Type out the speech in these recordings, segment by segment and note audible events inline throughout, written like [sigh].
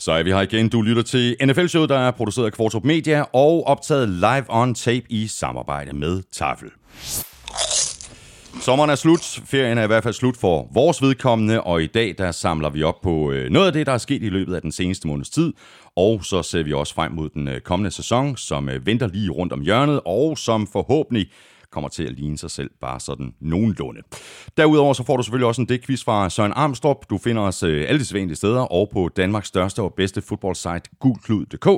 Så er vi her igen. Du lytter til NFL-showet, der er produceret af Kvartrup Media og optaget live on tape i samarbejde med Tafel. Sommeren er slut. Ferien er i hvert fald slut for vores vedkommende, og i dag der samler vi op på øh, noget af det, der er sket i løbet af den seneste måneds tid. Og så ser vi også frem mod den øh, kommende sæson, som øh, venter lige rundt om hjørnet, og som forhåbentlig kommer til at ligne sig selv bare sådan nogenlunde. Derudover så får du selvfølgelig også en dækquiz fra Søren Armstrong. Du finder os øh, alle de sædvanlige steder og på Danmarks største og bedste fodboldsite gulklud.dk.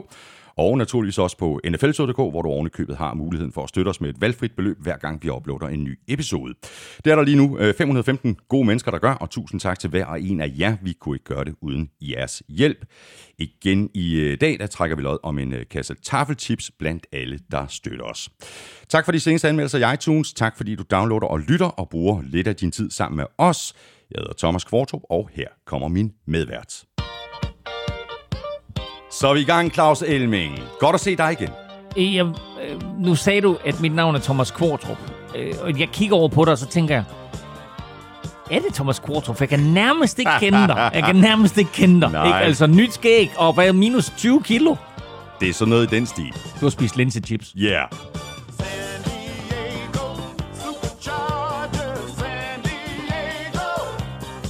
Og naturligvis også på nfl.dk, hvor du ovenikøbet har muligheden for at støtte os med et valgfrit beløb, hver gang vi uploader en ny episode. Det er der lige nu øh, 515 gode mennesker, der gør, og tusind tak til hver og en af jer. Vi kunne ikke gøre det uden jeres hjælp. Igen i øh, dag, der trækker vi lod om en øh, kasse taffelchips blandt alle, der støtter os. Tak for de seneste anmeldelser i iTunes. Tak fordi du downloader og lytter og bruger lidt af din tid sammen med os. Jeg hedder Thomas Kvartrup, og her kommer min medvært. Så er vi i gang, Claus Elming. Godt at se dig igen. Jeg, øh, nu sagde du, at mit navn er Thomas Kvartrup. Øh, og jeg kigger over på dig, og så tænker jeg, er det Thomas Kvartrup? Jeg kan nærmest ikke kende dig. Jeg kan nærmest ikke kende dig. Ikke? Altså nyt skæg og hvad, minus 20 kilo. Det er sådan noget i den stil. Du har spist linsechips. Ja. Yeah.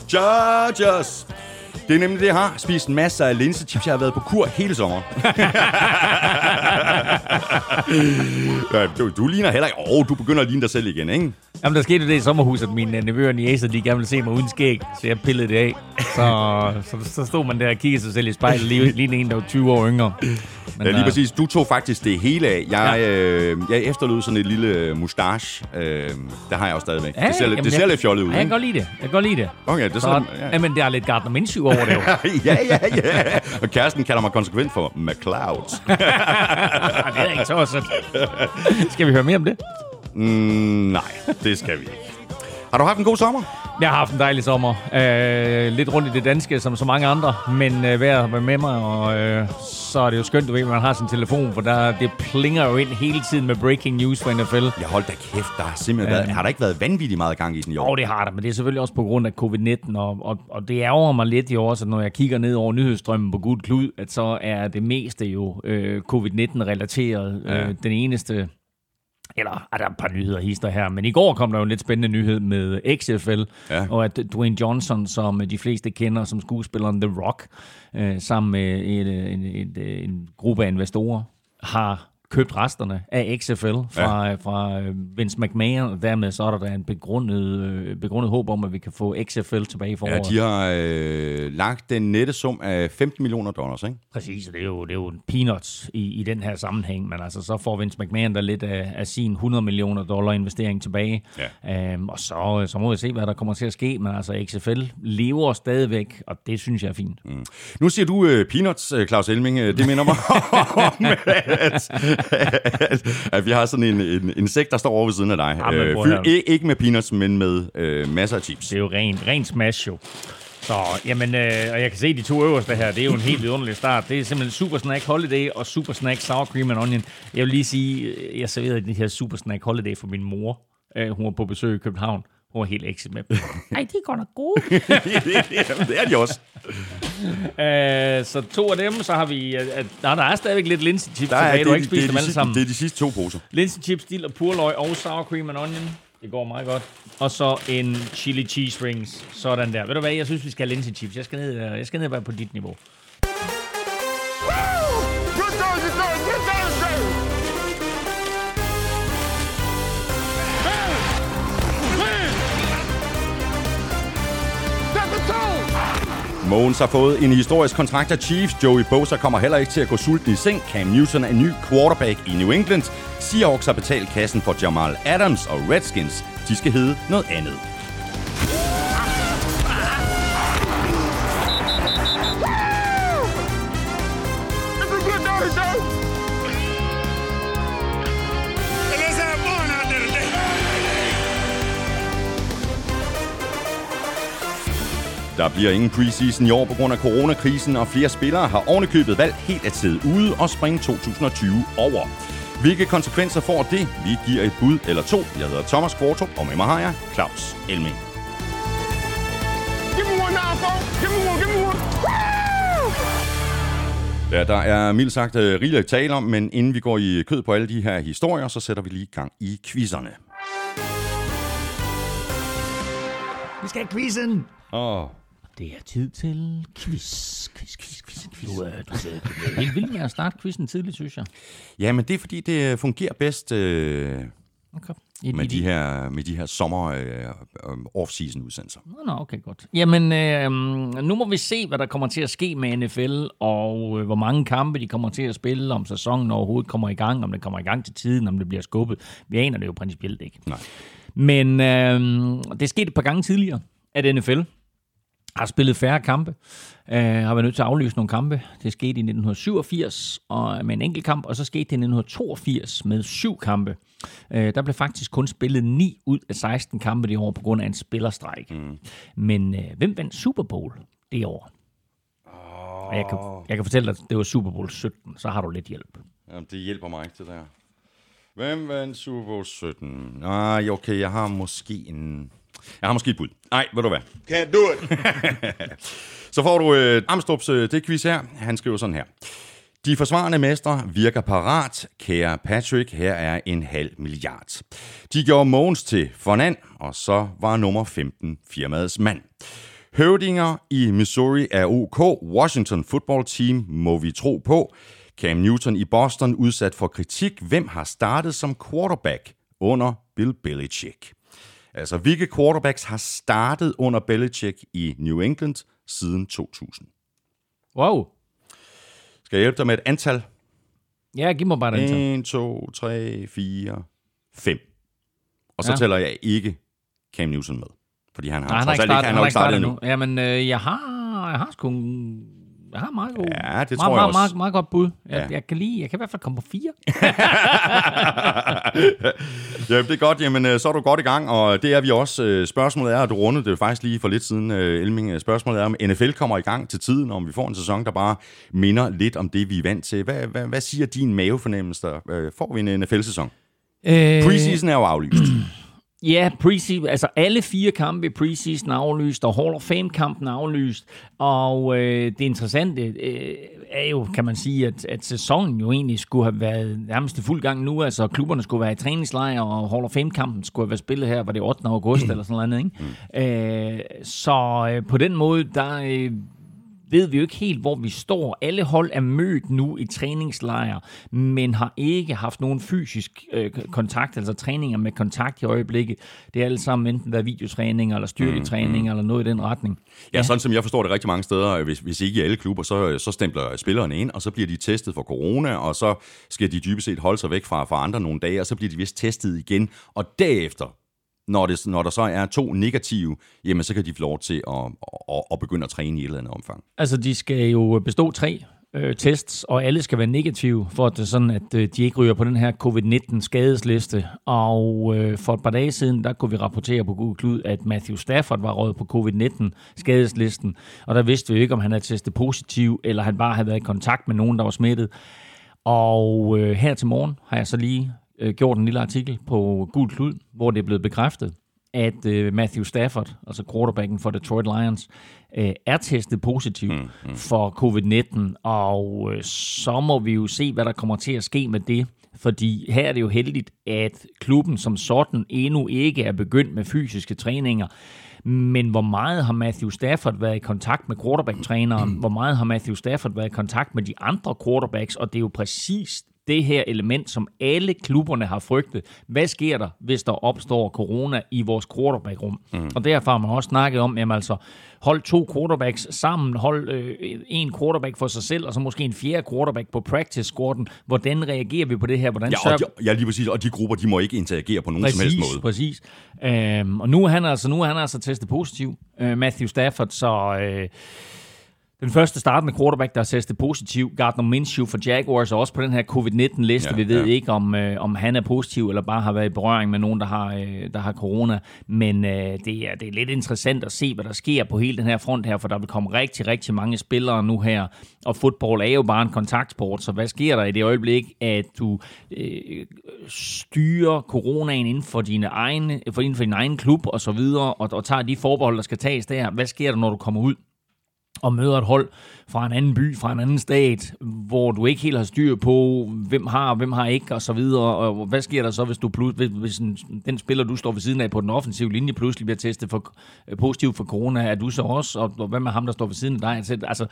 Chargers! Det er nemlig det, jeg har. Spist masser af linsechips. Jeg har været på kur hele sommeren. [laughs] ja, du, du ligner heller ikke... Åh, oh, du begynder at ligne dig selv igen, ikke? Jamen, der skete det i sommerhuset, at mine nevøer og niæser, de gerne ville se mig uden skæg, så jeg pillede det af. Så, så, så stod man der og kiggede sig selv i spejlet, lige, lige en, der var 20 år yngre. Men, ja, lige øh, præcis. Du tog faktisk det hele af. Jeg, ja. øh, jeg efterlod sådan et lille mustache. Øh, det har jeg også stadigvæk. Ja, det ser, jamen, det ser jeg, lidt fjollet ud. Ja, jeg kan godt lide det. Jeg kan godt lide det. Okay, det så, så, ja. Jamen, det er lidt Gardner Minshew over det jo. [laughs] ja, ja, ja. Og kæresten kalder mig konsekvent for McCloud. [laughs] det er ikke også. Skal vi høre mere om det? Mm, nej, det skal vi ikke. Har du haft en god sommer? Jeg har haft en dejlig sommer. Øh, lidt rundt i det danske, som så mange andre, men øh, vær med mig, og øh, så er det jo skønt, du ved, at man har sin telefon, for der, det plinger jo ind hele tiden med breaking news for NFL. Jeg holdt da kæft, der har simpelthen været, har der ikke været vanvittigt meget gang i den i år? Jo, det har der, men det er selvfølgelig også på grund af covid-19, og, og, og det ærger mig lidt i år, så når jeg kigger ned over nyhedsstrømmen på Gud Klud, at så er det meste jo øh, covid-19-relateret. Ja. Øh, den eneste eller er der et par nyheder hister her, men i går kom der jo en lidt spændende nyhed med XFL, ja. og at Dwayne Johnson, som de fleste kender som skuespilleren The Rock, øh, sammen med et, en, et, en gruppe af investorer, har købt resterne af XFL fra, ja. fra øh, Vince McMahon, og dermed så er der da en begrundet, øh, begrundet håb om, at vi kan få XFL tilbage i foråret. Ja, de har øh, lagt den nette sum af 15 millioner dollars, ikke? Præcis, det er jo, det er jo peanuts i, i den her sammenhæng, men altså så får Vince McMahon der lidt af, af sin 100 millioner dollar investering tilbage, ja. øhm, og så, så må vi se, hvad der kommer til at ske, men altså XFL lever stadigvæk, og det synes jeg er fint. Mm. Nu siger du uh, peanuts, Claus Elming, det minder mig [laughs] om, at, [laughs] at vi har sådan en, en, sæk, der står over ved siden af dig. Ja, øh, ikke, ikke med peanuts, men med øh, masser af chips. Det er jo ren, ren smash jo. Så, jamen, øh, og jeg kan se de to øverste her, det er jo en helt vidunderlig start. Det er simpelthen Super Snack Holiday og Super Snack Sour Cream and Onion. Jeg vil lige sige, jeg serverede de her Super Snack Holiday for min mor. Øh, hun var på besøg i København. Hun var helt ekset med [laughs] Ej, de er godt nok gode. [laughs] Jamen, det er de også. uh, så to af dem, så har vi... Uh, der, der er stadigvæk lidt linsechips der er, tilbage. Du har ikke spist dem alle sammen. Det er de sidste to poser. Linsechips, dill og purløg og sour cream and onion. Det går meget godt. Og så en chili cheese rings. Sådan der. Ved du hvad, jeg synes, vi skal have linsechips. Jeg skal ned, jeg skal ned være på dit niveau. Mogens har fået en historisk kontrakt af Chiefs. Joey Bosa kommer heller ikke til at gå sulten i seng. Cam Newton er en ny quarterback i New England. Seahawks har betalt kassen for Jamal Adams og Redskins. De skal hedde noget andet. Der bliver ingen preseason i år på grund af coronakrisen, og flere spillere har ovenikøbet valgt helt at sidde ude og springe 2020 over. Hvilke konsekvenser får det? Vi giver et bud eller to. Jeg hedder Thomas Kvartrup, og med mig har jeg Claus Elming. Give me one now, Give me one, give me one. Ja, der er mildt sagt uh, rigeligt at tale om, men inden vi går i kød på alle de her historier, så sætter vi lige gang i quizzerne. Vi skal have quizzen! Åh, oh, Det er tid til quiz, quiz, quiz, quiz, quiz. Du, er, du, er, du er helt vild med at starte quizzen tidligt, synes jeg. ja, men det er fordi, det fungerer bedst øh, Okay. I, med, i, de her, med de her sommer øh, øh, off-season udsendelser. Nå, nå, okay, godt. Jamen, øh, nu må vi se, hvad der kommer til at ske med NFL, og øh, hvor mange kampe de kommer til at spille, om sæsonen overhovedet kommer i gang, om det kommer i gang til tiden, om det bliver skubbet. Vi aner det jo principielt ikke. Nej. Men øh, det er sket et par gange tidligere, at NFL har spillet færre kampe, øh, har været nødt til at aflyse nogle kampe. Det skete i 1987 og med en enkelt kamp, og så skete det i 1982 med syv kampe. Øh, der blev faktisk kun spillet 9 ud af 16 kampe det år på grund af en spillerstræk. Mm. Men øh, hvem vandt Super Bowl det år? Oh. Jeg, kan, jeg kan fortælle dig, at det var Super Bowl 17, så har du lidt hjælp. Jamen, det hjælper mig ikke, det der. Hvem vandt Super Bowl 17? Nej, okay, jeg har måske en... Jeg har måske et bud. Nej, ved du hvad? [laughs] Can't do it. Så får du øh, Amstrup's øh, det quiz her. Han skriver sådan her. De forsvarende mestre virker parat. Kære Patrick, her er en halv milliard. De gjorde Mogens til fornand, og så var nummer 15 firmaets mand. Høvdinger i Missouri er OK. Washington football team må vi tro på. Cam Newton i Boston udsat for kritik. Hvem har startet som quarterback under Bill Belichick? Altså, hvilke quarterbacks har startet under Belichick i New England siden 2000? Wow. Skal jeg hjælpe dig med et antal? Ja, giv mig bare den. så. 1, 2, 3, 4, 5. Og så Ja. tæller jeg ikke Cam Newton med. Fordi han har, Nej, han har ikke startet, han har ikke startet endnu. Jamen, øh, jeg har, jeg har sgu har meget god, Ja, det meget, tror jeg meget, også. Meget, meget godt bud. Jeg, Ja. jeg, kan lige, jeg kan i hvert fald komme på fire. [laughs] ja, det er godt. Jamen, øh, så er du godt i gang, og det er vi også. Øh, Spørgsmålet er, og du rundede det faktisk lige for lidt siden, øh, Elming. Spørgsmålet er, om NFL kommer i gang til tiden, og om vi får en sæson, der bare minder lidt om det, vi er vant til. Hvad, hvad, hvad siger din mavefornemmelse Får vi en NFL-sæson? Øh, Preseason er jo aflyst. [clears throat] Ja, preseason, altså alle fire kampe i preseason er aflyst, og Hall of Fame-kampen er aflyst. Og øh, det interessante øh, er jo, kan man sige, at, at sæsonen jo egentlig skulle have været nærmest i fuld gang nu. Altså klubberne skulle være i træningslejr, og Hall of Fame-kampen skulle have været spillet her, var det 8. august eller sådan noget, ikke? Øh, så øh, på den måde, der... Øh, ved vi jo ikke helt, hvor vi står. Alle hold er mødt nu i træningslejre, men har ikke haft nogen fysisk øh, kontakt, altså træninger med kontakt i øjeblikket. Det er alle sammen enten været videotræninger, eller styrketræning, eller noget i den retning. Ja, sådan som jeg forstår det rigtig mange steder, hvis, hvis ikke i alle klubber, så, så stempler spillerne ind, og så bliver de testet for corona, og så skal de dybest set holde sig væk fra, fra andre nogle dage, og så bliver de vist testet igen, og derefter, når, det, når der så er to negative, jamen så kan de få lov til at, at, at begynde at træne i et eller andet omfang. Altså, de skal jo bestå tre øh, tests, og alle skal være negative, for at det er sådan, at øh, de ikke ryger på den her covid-19 skadesliste. Og øh, for et par dage siden, der kunne vi rapportere på Google Klud, at Matthew Stafford var røget på covid-19 skadeslisten, og der vidste vi ikke, om han havde testet positiv, eller han bare havde været i kontakt med nogen, der var smittet. Og øh, her til morgen har jeg så lige øh, gjort en lille artikel på Gul Klud, hvor det er blevet bekræftet, at øh, Matthew Stafford, altså quarterbacken for Detroit Lions, øh, er testet positiv mm, mm. for covid-19, og øh, så må vi jo se, hvad der kommer til at ske med det. Fordi her er det jo heldigt, at klubben som sådan endnu ikke er begyndt med fysiske træninger. Men hvor meget har Matthew Stafford været i kontakt med quarterback-træneren? Hvor meget har Matthew Stafford været i kontakt med de andre quarterbacks? Og det er jo præcis det her element, som alle klubberne har frygtet. Hvad sker der, hvis der opstår corona i vores quarterback-rum? Mm. Og derfor har man også snakket om, jamen altså, hold to quarterbacks sammen, hold øh, en quarterback for sig selv, og så måske en fjerde quarterback på practice-squaden. Hvordan reagerer vi på det her? Hvordan Ja, og de, ja, lige præcis, og de grupper, de må ikke interagere på nogen som helst måde. Præcis, øhm, og nu er han altså, nu er han altså testet positiv, øh, Matthew Stafford, så øh, den første startende quarterback, der er testet positiv, Gardner Minshew for Jaguars, er også på den her covid-19-liste. Ja, Vi ved ja. ikke, om, øh, om han er positiv, eller bare har været i berøring med nogen, der har, øh, der har corona. Men øh, det, er, det er lidt interessant at se, hvad der sker på hele den her front her, for der vil komme rigtig, rigtig mange spillere nu her. Og fodbold er jo bare en kontaktsport, så hvad sker der i det øjeblik, at du øh, styrer coronaen inden for, dine egne, for inden for din egen klub og så videre, og, og tager de forbehold, der skal tages der? Hvad sker der, når du kommer ud? Og møder et hold fra en anden by, fra en anden stat, hvor du ikke helt har styr på, hvem har, hvem har ikke, og så videre. Og hvad sker der så, hvis du hvis, hvis en, den spiller, du står ved siden af på den offensive linje, pludselig bliver testet for, positiv for corona, er du så også, og, og hvad med ham, der står ved siden af dig? Altså, altså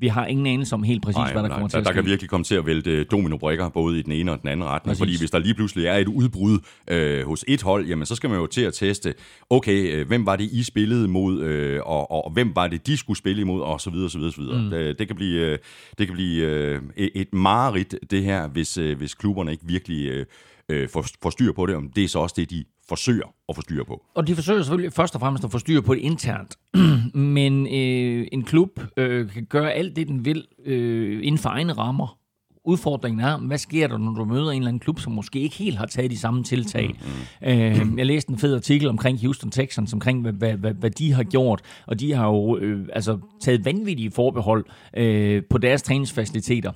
vi har ingen anelse om helt præcis, nej, hvad der nej, kommer til at ske. Der kan virkelig komme til at vælte dominobrikker, både i den ene og den anden retning, præcis. fordi hvis der lige pludselig er et udbrud øh, hos et hold, jamen så skal man jo til at teste, okay, øh, hvem var det, I spillede mod, øh, og, og, og hvem var det, de skulle spille imod, og så videre, så videre, så videre. Mm. Det, det kan blive, øh, det kan blive øh, et mareridt, det her, hvis, øh, hvis klubberne ikke virkelig øh, øh, får, får styr på det, om det er så også det, de forsøger at få styr på. Og de forsøger selvfølgelig først og fremmest at få styr på det internt. [clears throat] Men øh, en klub øh, kan gøre alt det, den vil øh, inden for egne rammer udfordringen er, hvad sker der, når du møder en eller anden klub, som måske ikke helt har taget de samme tiltag? Mm, mm. Øh, jeg læste en fed artikel omkring Houston Texans, omkring hvad, hvad, hvad, hvad de har gjort, og de har jo øh, altså, taget vanvittige forbehold øh, på deres træningsfaciliteter.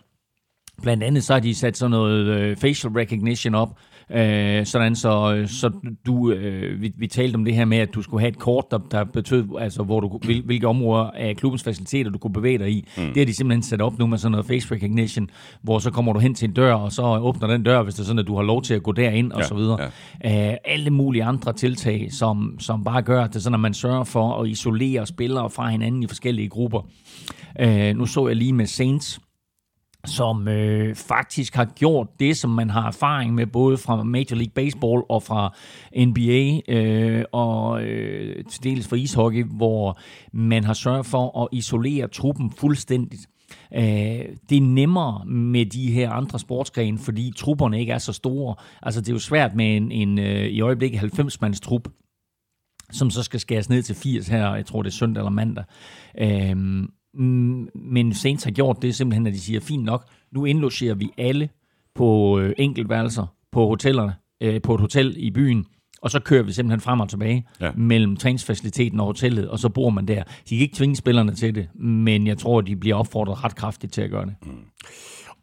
Blandt andet så har de sat sådan noget øh, facial recognition op, Øh, sådan så, så du, øh, vi, vi talte om det her med, at du skulle have et kort, der, der betød, altså hvor du, hvil, hvilke områder af klubbens faciliteter, du kunne bevæge dig i. Mm. Det har de simpelthen sat op nu med sådan noget face recognition, hvor så kommer du hen til en dør, og så åbner den dør, hvis det er sådan, at du har lov til at gå derind, ja, og så videre. Ja. Øh, alle mulige andre tiltag, som, som bare gør, at det sådan, at man sørger for at isolere spillere fra hinanden i forskellige grupper. Øh, nu så jeg lige med Saints, som øh, faktisk har gjort det, som man har erfaring med, både fra Major League Baseball og fra NBA øh, og øh, til dels fra ishockey, hvor man har sørget for at isolere truppen fuldstændigt. Øh, det er nemmere med de her andre sportsgrene, fordi trupperne ikke er så store. Altså det er jo svært med en, en øh, i øjeblikket 90-mands trup, som så skal skæres ned til 80 her, jeg tror det er søndag eller mandag. Øh, men Saints har gjort det simpelthen, at de siger, fint nok, nu indlogerer vi alle på øh, enkeltværelser på hotellerne, øh, på et hotel i byen, og så kører vi simpelthen frem og tilbage ja. mellem træningsfaciliteten og hotellet, og så bor man der. De kan ikke tvinge spillerne til det, men jeg tror, de bliver opfordret ret kraftigt til at gøre det. Mm.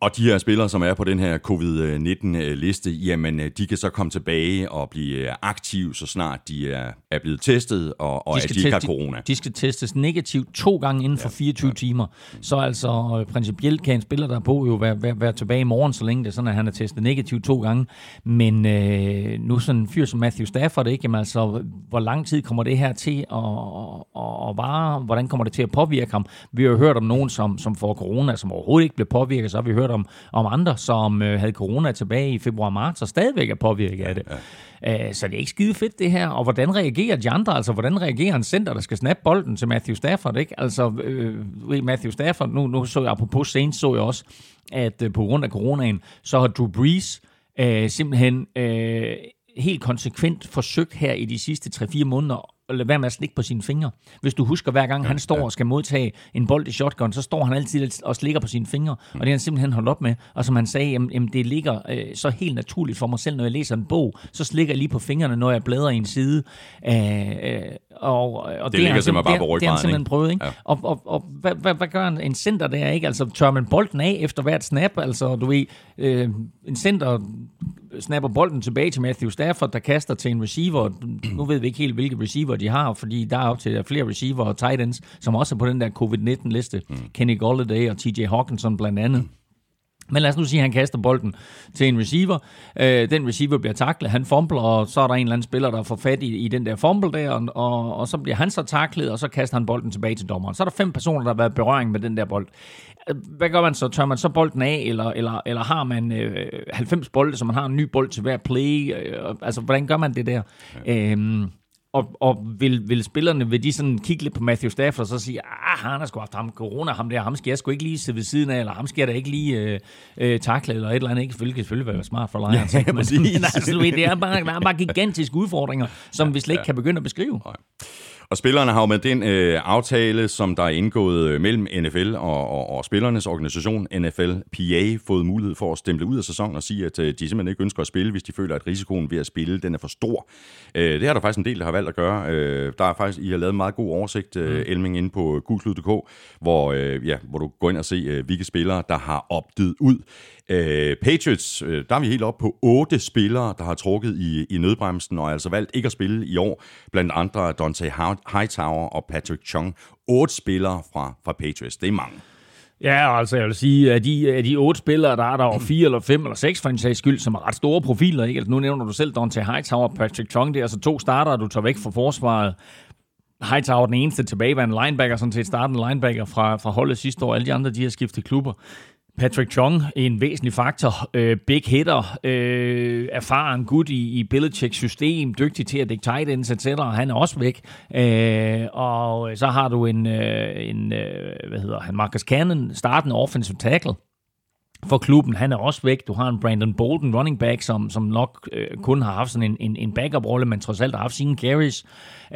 Og de her spillere, som er på den her covid-19-liste, jamen de kan så komme tilbage og blive aktive, så snart de er, er blevet testet, og, og de at de ikke har corona. De, de skal testes negativt to gange inden for ja, 24 ja. timer. Så altså øh, principielt kan en spiller, der er på, jo være, være, være tilbage i morgen, så længe det er sådan, at han er testet negativt to gange. Men øh, nu sådan en fyr som Matthew Stafford, ikke? Jamen, altså, hvor lang tid kommer det her til at, at, at vare? Hvordan kommer det til at påvirke ham? Vi har jo hørt om nogen, som, som får corona, som overhovedet ikke bliver påvirket, så har vi hørt om, om andre, som øh, havde corona tilbage i februar-marts, og stadigvæk er påvirket af det. Ja. Øh, så det er ikke skide fedt det her. Og hvordan reagerer de andre? Altså, hvordan reagerer en center, der skal snappe bolden til Matthew Stafford? Ikke? Altså, øh, Matthew Stafford, nu, nu så jeg, apropos Saints, så jeg også, at øh, på grund af coronaen, så har Drew Brees øh, simpelthen øh, helt konsekvent forsøgt her i de sidste 3-4 måneder lade være med at slikke på sine fingre. Hvis du husker, hver gang ja, han står ja. og skal modtage en bold i shotgun, så står han altid og slikker på sine fingre, mm. og det har han simpelthen holdt op med. Og som han sagde, jamen, jamen det ligger øh, så helt naturligt for mig selv, når jeg læser en bog, så slikker jeg lige på fingrene, når jeg bladrer i en side. Øh, øh, og, og det, det ligger simpelthen bare på ryggraden. Det har han simpelthen prøvet, ikke? Ja. Og, og, og hvad, hvad, hvad gør en, en center der, ikke? Altså, tør man bolden af efter hvert snap? Altså, du ved, øh, en center snapper bolden tilbage til Matthew Stafford, der kaster til en receiver. Nu ved vi ikke helt, hvilke receiver de har, fordi der er op til flere receiver og tight ends, som også er på den der COVID-19-liste. Mm. Kenny Golladay og TJ Hawkinson blandt andet. Mm. Men lad os nu sige, at han kaster bolden til en receiver. Øh, den receiver bliver taklet, han fumbler, og så er der en eller anden spiller, der får fat i, i den der fumble der, og, og, og så bliver han så taklet, og så kaster han bolden tilbage til dommeren. Så er der fem personer, der har været berøring med den der bold. Hvad gør man så? Tør man så bolden af, eller, eller, eller har man øh, 90 bolde, så man har en ny bold til hver play? Øh, altså, hvordan gør man det der? Ja. Øhm, og, og vil, vil spillerne, vil de sådan kigge lidt på Matthew Stafford og så sige, ah, han har sgu haft ham corona, ham der, ham skal jeg sgu ikke lige sidde ved siden af, eller ham skal jeg da ikke lige øh, øh, takle, eller et eller andet. Ikke selvfølgelig, selvfølgelig være smart for Lions. Ja, ja, men, [laughs] men altså, det er bare, der er bare gigantiske udfordringer, som ja, vi slet ikke ja. kan begynde at beskrive. Nej. Og spillerne har jo med den øh, aftale, som der er indgået øh, mellem NFL og, og, og spillernes organisation, NFLPA, fået mulighed for at stemple ud af sæsonen og sige, at øh, de simpelthen ikke ønsker at spille, hvis de føler, at risikoen ved at spille den er for stor. Øh, det har der faktisk en del, der har valgt at gøre. Øh, der er faktisk, I har lavet en meget god oversigt, øh, mm. Elming, inde på gulklud.dk, hvor, øh, ja, hvor du går ind og se, øh, hvilke spillere, der har opdydet ud. Øh, Patriots, øh, der er vi helt op på otte spillere, der har trukket i, i nødbremsen, og altså valgt ikke at spille i år. Blandt andre Dante Hightower og Patrick Chung. Otte spillere fra, fra Patriots, det er mange. Ja, altså jeg vil sige, at de, af de otte spillere, der er der fire eller fem eller seks for en sags skyld, som er ret store profiler. Ikke? Altså, nu nævner du selv Dante Hightower og Patrick Chung. Det er altså to starter, du tager væk fra forsvaret. Hightower den eneste tilbage var en linebacker, sådan set starten linebacker fra, fra holdet sidste år. Alle de andre, de har skiftet klubber. Patrick Chung, en væsentlig faktor, øh, big hitter, øh, erfaren gut i, i Belichicks system, dygtig til at dække tight ends, etc. Han er også væk. Øh, og så har du en, øh, en øh, hvad hedder han, Marcus Cannon, startende offensive tackle, for klubben. Han er også væk. Du har en Brandon Bolden, running back, som, som nok øh, kun har haft sådan en, en, en backup-rolle, men trods alt har haft sine carries.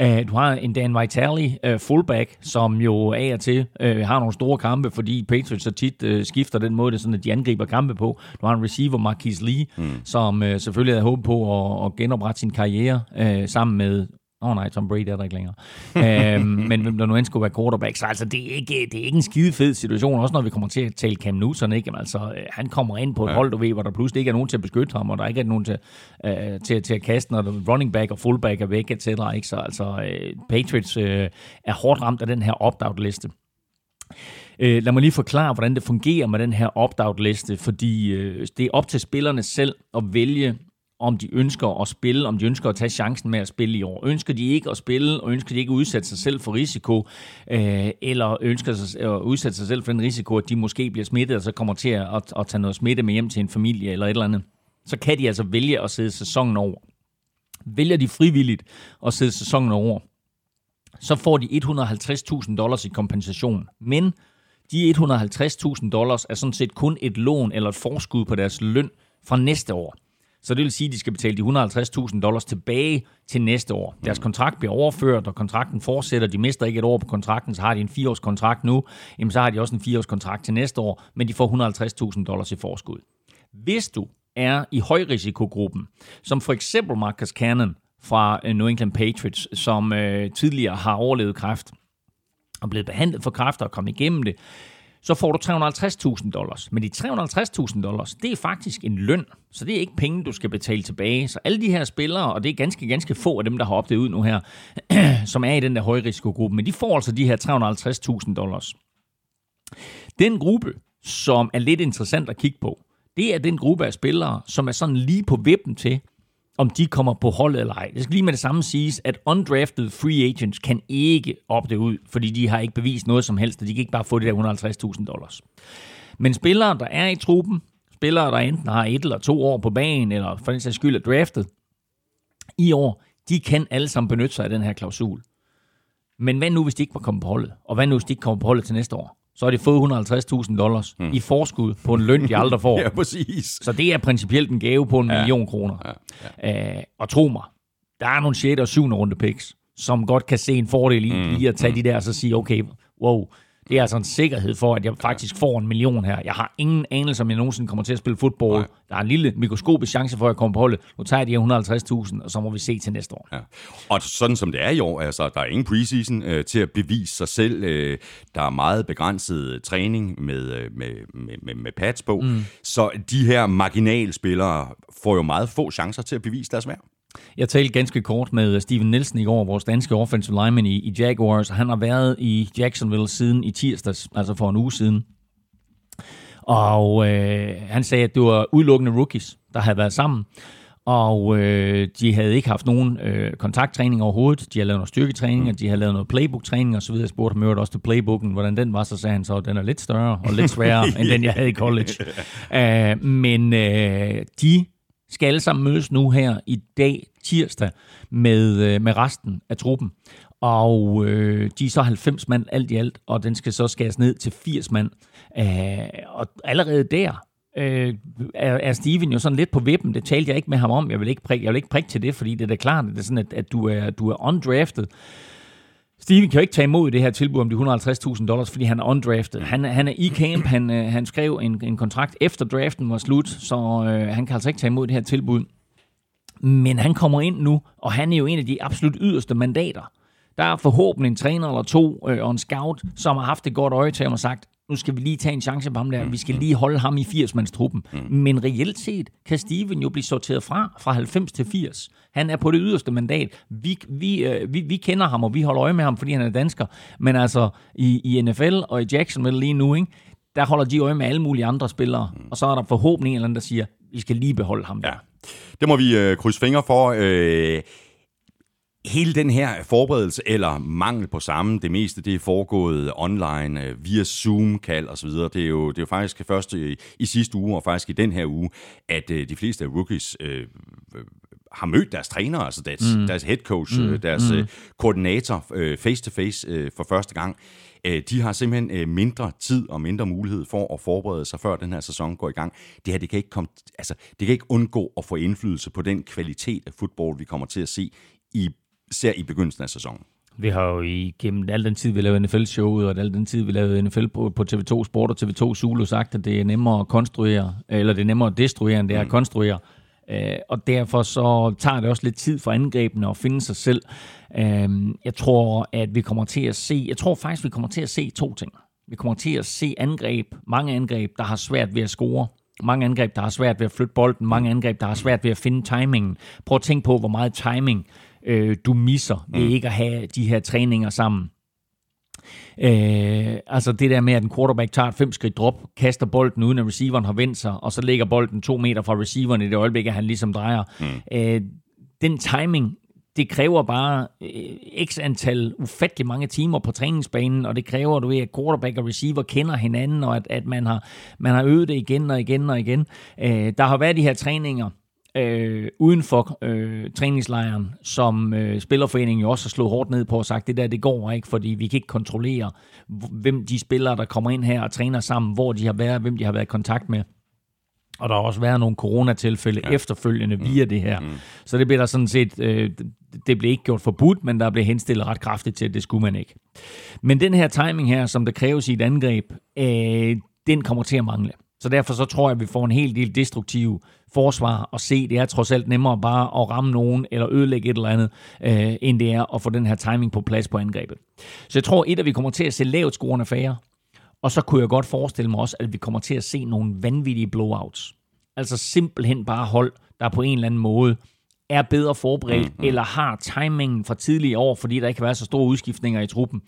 Uh, du har en Dan Vitale, uh, fullback, som jo af og til uh, har nogle store kampe, fordi Patriots så tit uh, skifter den måde, det sådan, at de angriber kampe på. Du har en receiver, Marquis Lee, mm. som uh, selvfølgelig havde håbet på at, at genoprette sin karriere uh, sammen med Åh oh, nej, Tom Brady er der ikke længere. øhm, [laughs] men hvem der nu end skulle være quarterback, så altså, det, er ikke, det er ikke en skide fed situation, også når vi kommer til at tale Cam Newton. Ikke? Men, altså, øh, han kommer ind på et ja. hold, du ved, hvor der pludselig ikke er nogen til at beskytte ham, og der ikke er nogen til, øh, til, til at kaste, når running back og fullback er væk, etc. Ikke? Så altså, øh, Patriots øh, er hårdt ramt af den her opt-out-liste. Øh, lad mig lige forklare, hvordan det fungerer med den her opt-out-liste, fordi øh, det er op til spillerne selv at vælge, om de ønsker at spille, om de ønsker at tage chancen med at spille i år. Ønsker de ikke at spille, og ønsker de ikke at udsætte sig selv for risiko, øh, eller ønsker sig øh, at udsætte sig selv for den risiko, at de måske bliver smittet, og så kommer til at, at, at tage noget smitte med hjem til en familie eller et eller andet, så kan de altså vælge at sidde sæsonen over. Vælger de frivilligt at sidde sæsonen over, så får de 150.000 dollars i kompensation. Men de 150.000 dollars er sådan set kun et lån eller et forskud på deres løn fra næste år. Så det vil sige, at de skal betale de 150.000 dollars tilbage til næste år. Deres kontrakt bliver overført, og kontrakten fortsætter. De mister ikke et år på kontrakten, så har de en fireårskontrakt nu. Jamen, så har de også en fireårskontrakt til næste år, men de får 150.000 dollars i forskud. Hvis du er i højrisikogruppen, som for eksempel Marcus Cannon fra øh, New England Patriots, som øh, tidligere har overlevet kræft og blevet behandlet for kræft og kommet igennem det, så får du 350.000 dollars. Men de 350.000 dollars, det er faktisk en løn, så det er ikke penge, du skal betale tilbage. Så alle de her spillere, og det er ganske, ganske få af dem, der har opdaget ud nu her, [clears throat] som er i den der højrisikogruppe, men de får altså de her 350.000 dollars. Den gruppe, som er lidt interessant at kigge på, det er den gruppe af spillere, som er sådan lige på vippen til om de kommer på holdet eller ej. Det skal lige med det samme siges, at undrafted free agents kan ikke opte ud, fordi de har ikke bevist noget som helst, og de kan ikke bare få det der 150.000 dollars. Men spillere, der er i truppen, spillere, der enten har et eller to år på banen, eller for den sags skyld er draftet i år, de kan alle sammen benytte sig af den her klausul. Men hvad nu, hvis de ikke var kommet på holdet? Og hvad nu, hvis de ikke kommer på holdet til næste år? Så har de fået 150.000 dollars hmm. i forskud på en løn, de [laughs] aldrig får. ja, præcis. Så det er principielt en gave på en ja. million kroner. Ja. Ja. Æh, og tro mig, der er nogle 6. og 7. runde picks, som godt kan se en fordel i, mm. i at tage mm. de der og så sige, okay, wow, det er altså en sikkerhed for, at jeg faktisk får en million her. Jeg har ingen anelse, om jeg nogensinde kommer til at spille fodbold. Nej. Der er en lille mikroskopisk chance for, at jeg kommer på holdet. Nu tager jeg de her 150.000, og så må vi se til næste år. Ja. Og sådan som det er i år, altså, der er ingen preseason øh, til at bevise sig selv. Øh, der er meget begrænset træning med, øh, med, med, med, med pads på. Mm. Så de her marginalspillere får jo meget få chancer til at bevise deres værd. Jeg talte ganske kort med Steven Nielsen i går, vores danske offensive lineman i, i Jaguars. Han har været i Jacksonville siden i tirsdags, altså for en uge siden. Og øh, han sagde, at det var udelukkende rookies, der havde været sammen. Og øh, de havde ikke haft nogen øh, kontakttræning overhovedet. De havde lavet noget styrketræning, og de havde lavet noget playbook-træning osv. Jeg spurgte ham også til playbooken, hvordan den var. Så sagde han så, at den er lidt større og lidt sværere, [laughs] end den jeg havde i college. Uh, [laughs] men øh, de skal alle sammen mødes nu her i dag, tirsdag, med, øh, med resten af truppen. Og øh, de er så 90 mand alt i alt, og den skal så skæres ned til 80 mand. Øh, og allerede der øh, er, er Steven jo sådan lidt på vippen. Det talte jeg ikke med ham om. Jeg vil ikke prikke, jeg vil ikke prikke til det, fordi det er da klart, at det er sådan, at, at du, er, du er undrafted. Steven kan jo ikke tage imod det her tilbud om de 150.000 dollars, fordi han er undrafted. Han, han er i camp, han, øh, han skrev en, en kontrakt efter draften var slut, så øh, han kan altså ikke tage imod det her tilbud. Men han kommer ind nu, og han er jo en af de absolut yderste mandater. Der er forhåbentlig en træner eller to øh, og en scout, som har haft et godt øje til ham og sagt, nu skal vi lige tage en chance på ham der, vi skal lige holde ham i 80-mandstruppen. Mm. Men reelt set kan Steven jo blive sorteret fra, fra 90 til 80. Han er på det yderste mandat. Vi, vi, øh, vi, vi kender ham, og vi holder øje med ham, fordi han er dansker. Men altså, i, i NFL og i Jacksonville lige nu, ikke, der holder de øje med alle mulige andre spillere, mm. og så er der forhåbentlig en eller anden, der siger, vi skal lige beholde ham der. Ja. Det må vi øh, krydse fingre for. Øh, hele den her forberedelse, eller mangel på samme, det meste det er foregået online, øh, via Zoom-kald osv. Det er jo, det er jo faktisk først i, i sidste uge, og faktisk i den her uge, at øh, de fleste af rookies øh, har mødt deres træner, altså deres, mm. deres head coach, mm. deres mm. koordinator øh, face to face øh, for første gang. Øh, de har simpelthen øh, mindre tid og mindre mulighed for at forberede sig, før den her sæson går i gang. Det her, det kan ikke, komme, altså, det kan ikke undgå at få indflydelse på den kvalitet af fodbold, vi kommer til at se i, ser i begyndelsen af sæsonen. Vi har jo igennem al den tid, vi lavede NFL-showet, og al den tid, vi lavede NFL på, på TV2 Sport og TV2 Zulu, sagt, at det er nemmere at konstruere, eller det er nemmere at destruere, end det er at mm. konstruere. Øh, og derfor så tager det også lidt tid for angrebene at finde sig selv. Øh, jeg tror, at vi kommer til at se, jeg tror faktisk, vi kommer til at se to ting. Vi kommer til at se angreb, mange angreb, der har svært ved at score. Mange angreb, der har svært ved at flytte bolden. Mange angreb, der har svært ved at finde timingen. Prøv at tænke på, hvor meget timing øh, du misser ved mm. ikke at have de her træninger sammen. Øh, altså det der med, at en quarterback tager et fem skridt drop, kaster bolden uden at receiveren har vendt sig, og så ligger bolden to meter fra receiveren i det øjeblik, at han ligesom drejer. Mm. Øh, den timing, det kræver bare øh, x antal ufattelig mange timer på træningsbanen, og det kræver, du ved, at quarterback og receiver kender hinanden, og at, at man, har, man har øvet det igen og igen og igen. Øh, der har været de her træninger, øh, uden for øh, træningslejren, som øh, Spillerforeningen jo også har slået hårdt ned på og sagt, det der, det går ikke, fordi vi kan ikke kontrollere, hvem de spillere, der kommer ind her og træner sammen, hvor de har været, hvem de har været i kontakt med. Og der har også været nogle coronatilfælde ja. efterfølgende mm. via det her. Mm. Så det blev der sådan set, øh, det blev ikke gjort forbudt, men der blev henstillet ret kraftigt til, at det skulle man ikke. Men den her timing her, som der kræves i et angreb, øh, den kommer til at mangle. Så derfor så tror jeg, at vi får en hel del destruktive forsvar at se. Det er trods alt nemmere bare at ramme nogen eller ødelægge et eller andet, øh, end det er at få den her timing på plads på angrebet. Så jeg tror, et, at vi kommer til at se lavt scorende færre, og så kunne jeg godt forestille mig også, at vi kommer til at se nogle vanvittige blowouts. Altså simpelthen bare hold, der på en eller anden måde er bedre forberedt, mm-hmm. eller har timingen fra tidligere år, fordi der ikke kan være så store udskiftninger i truppen.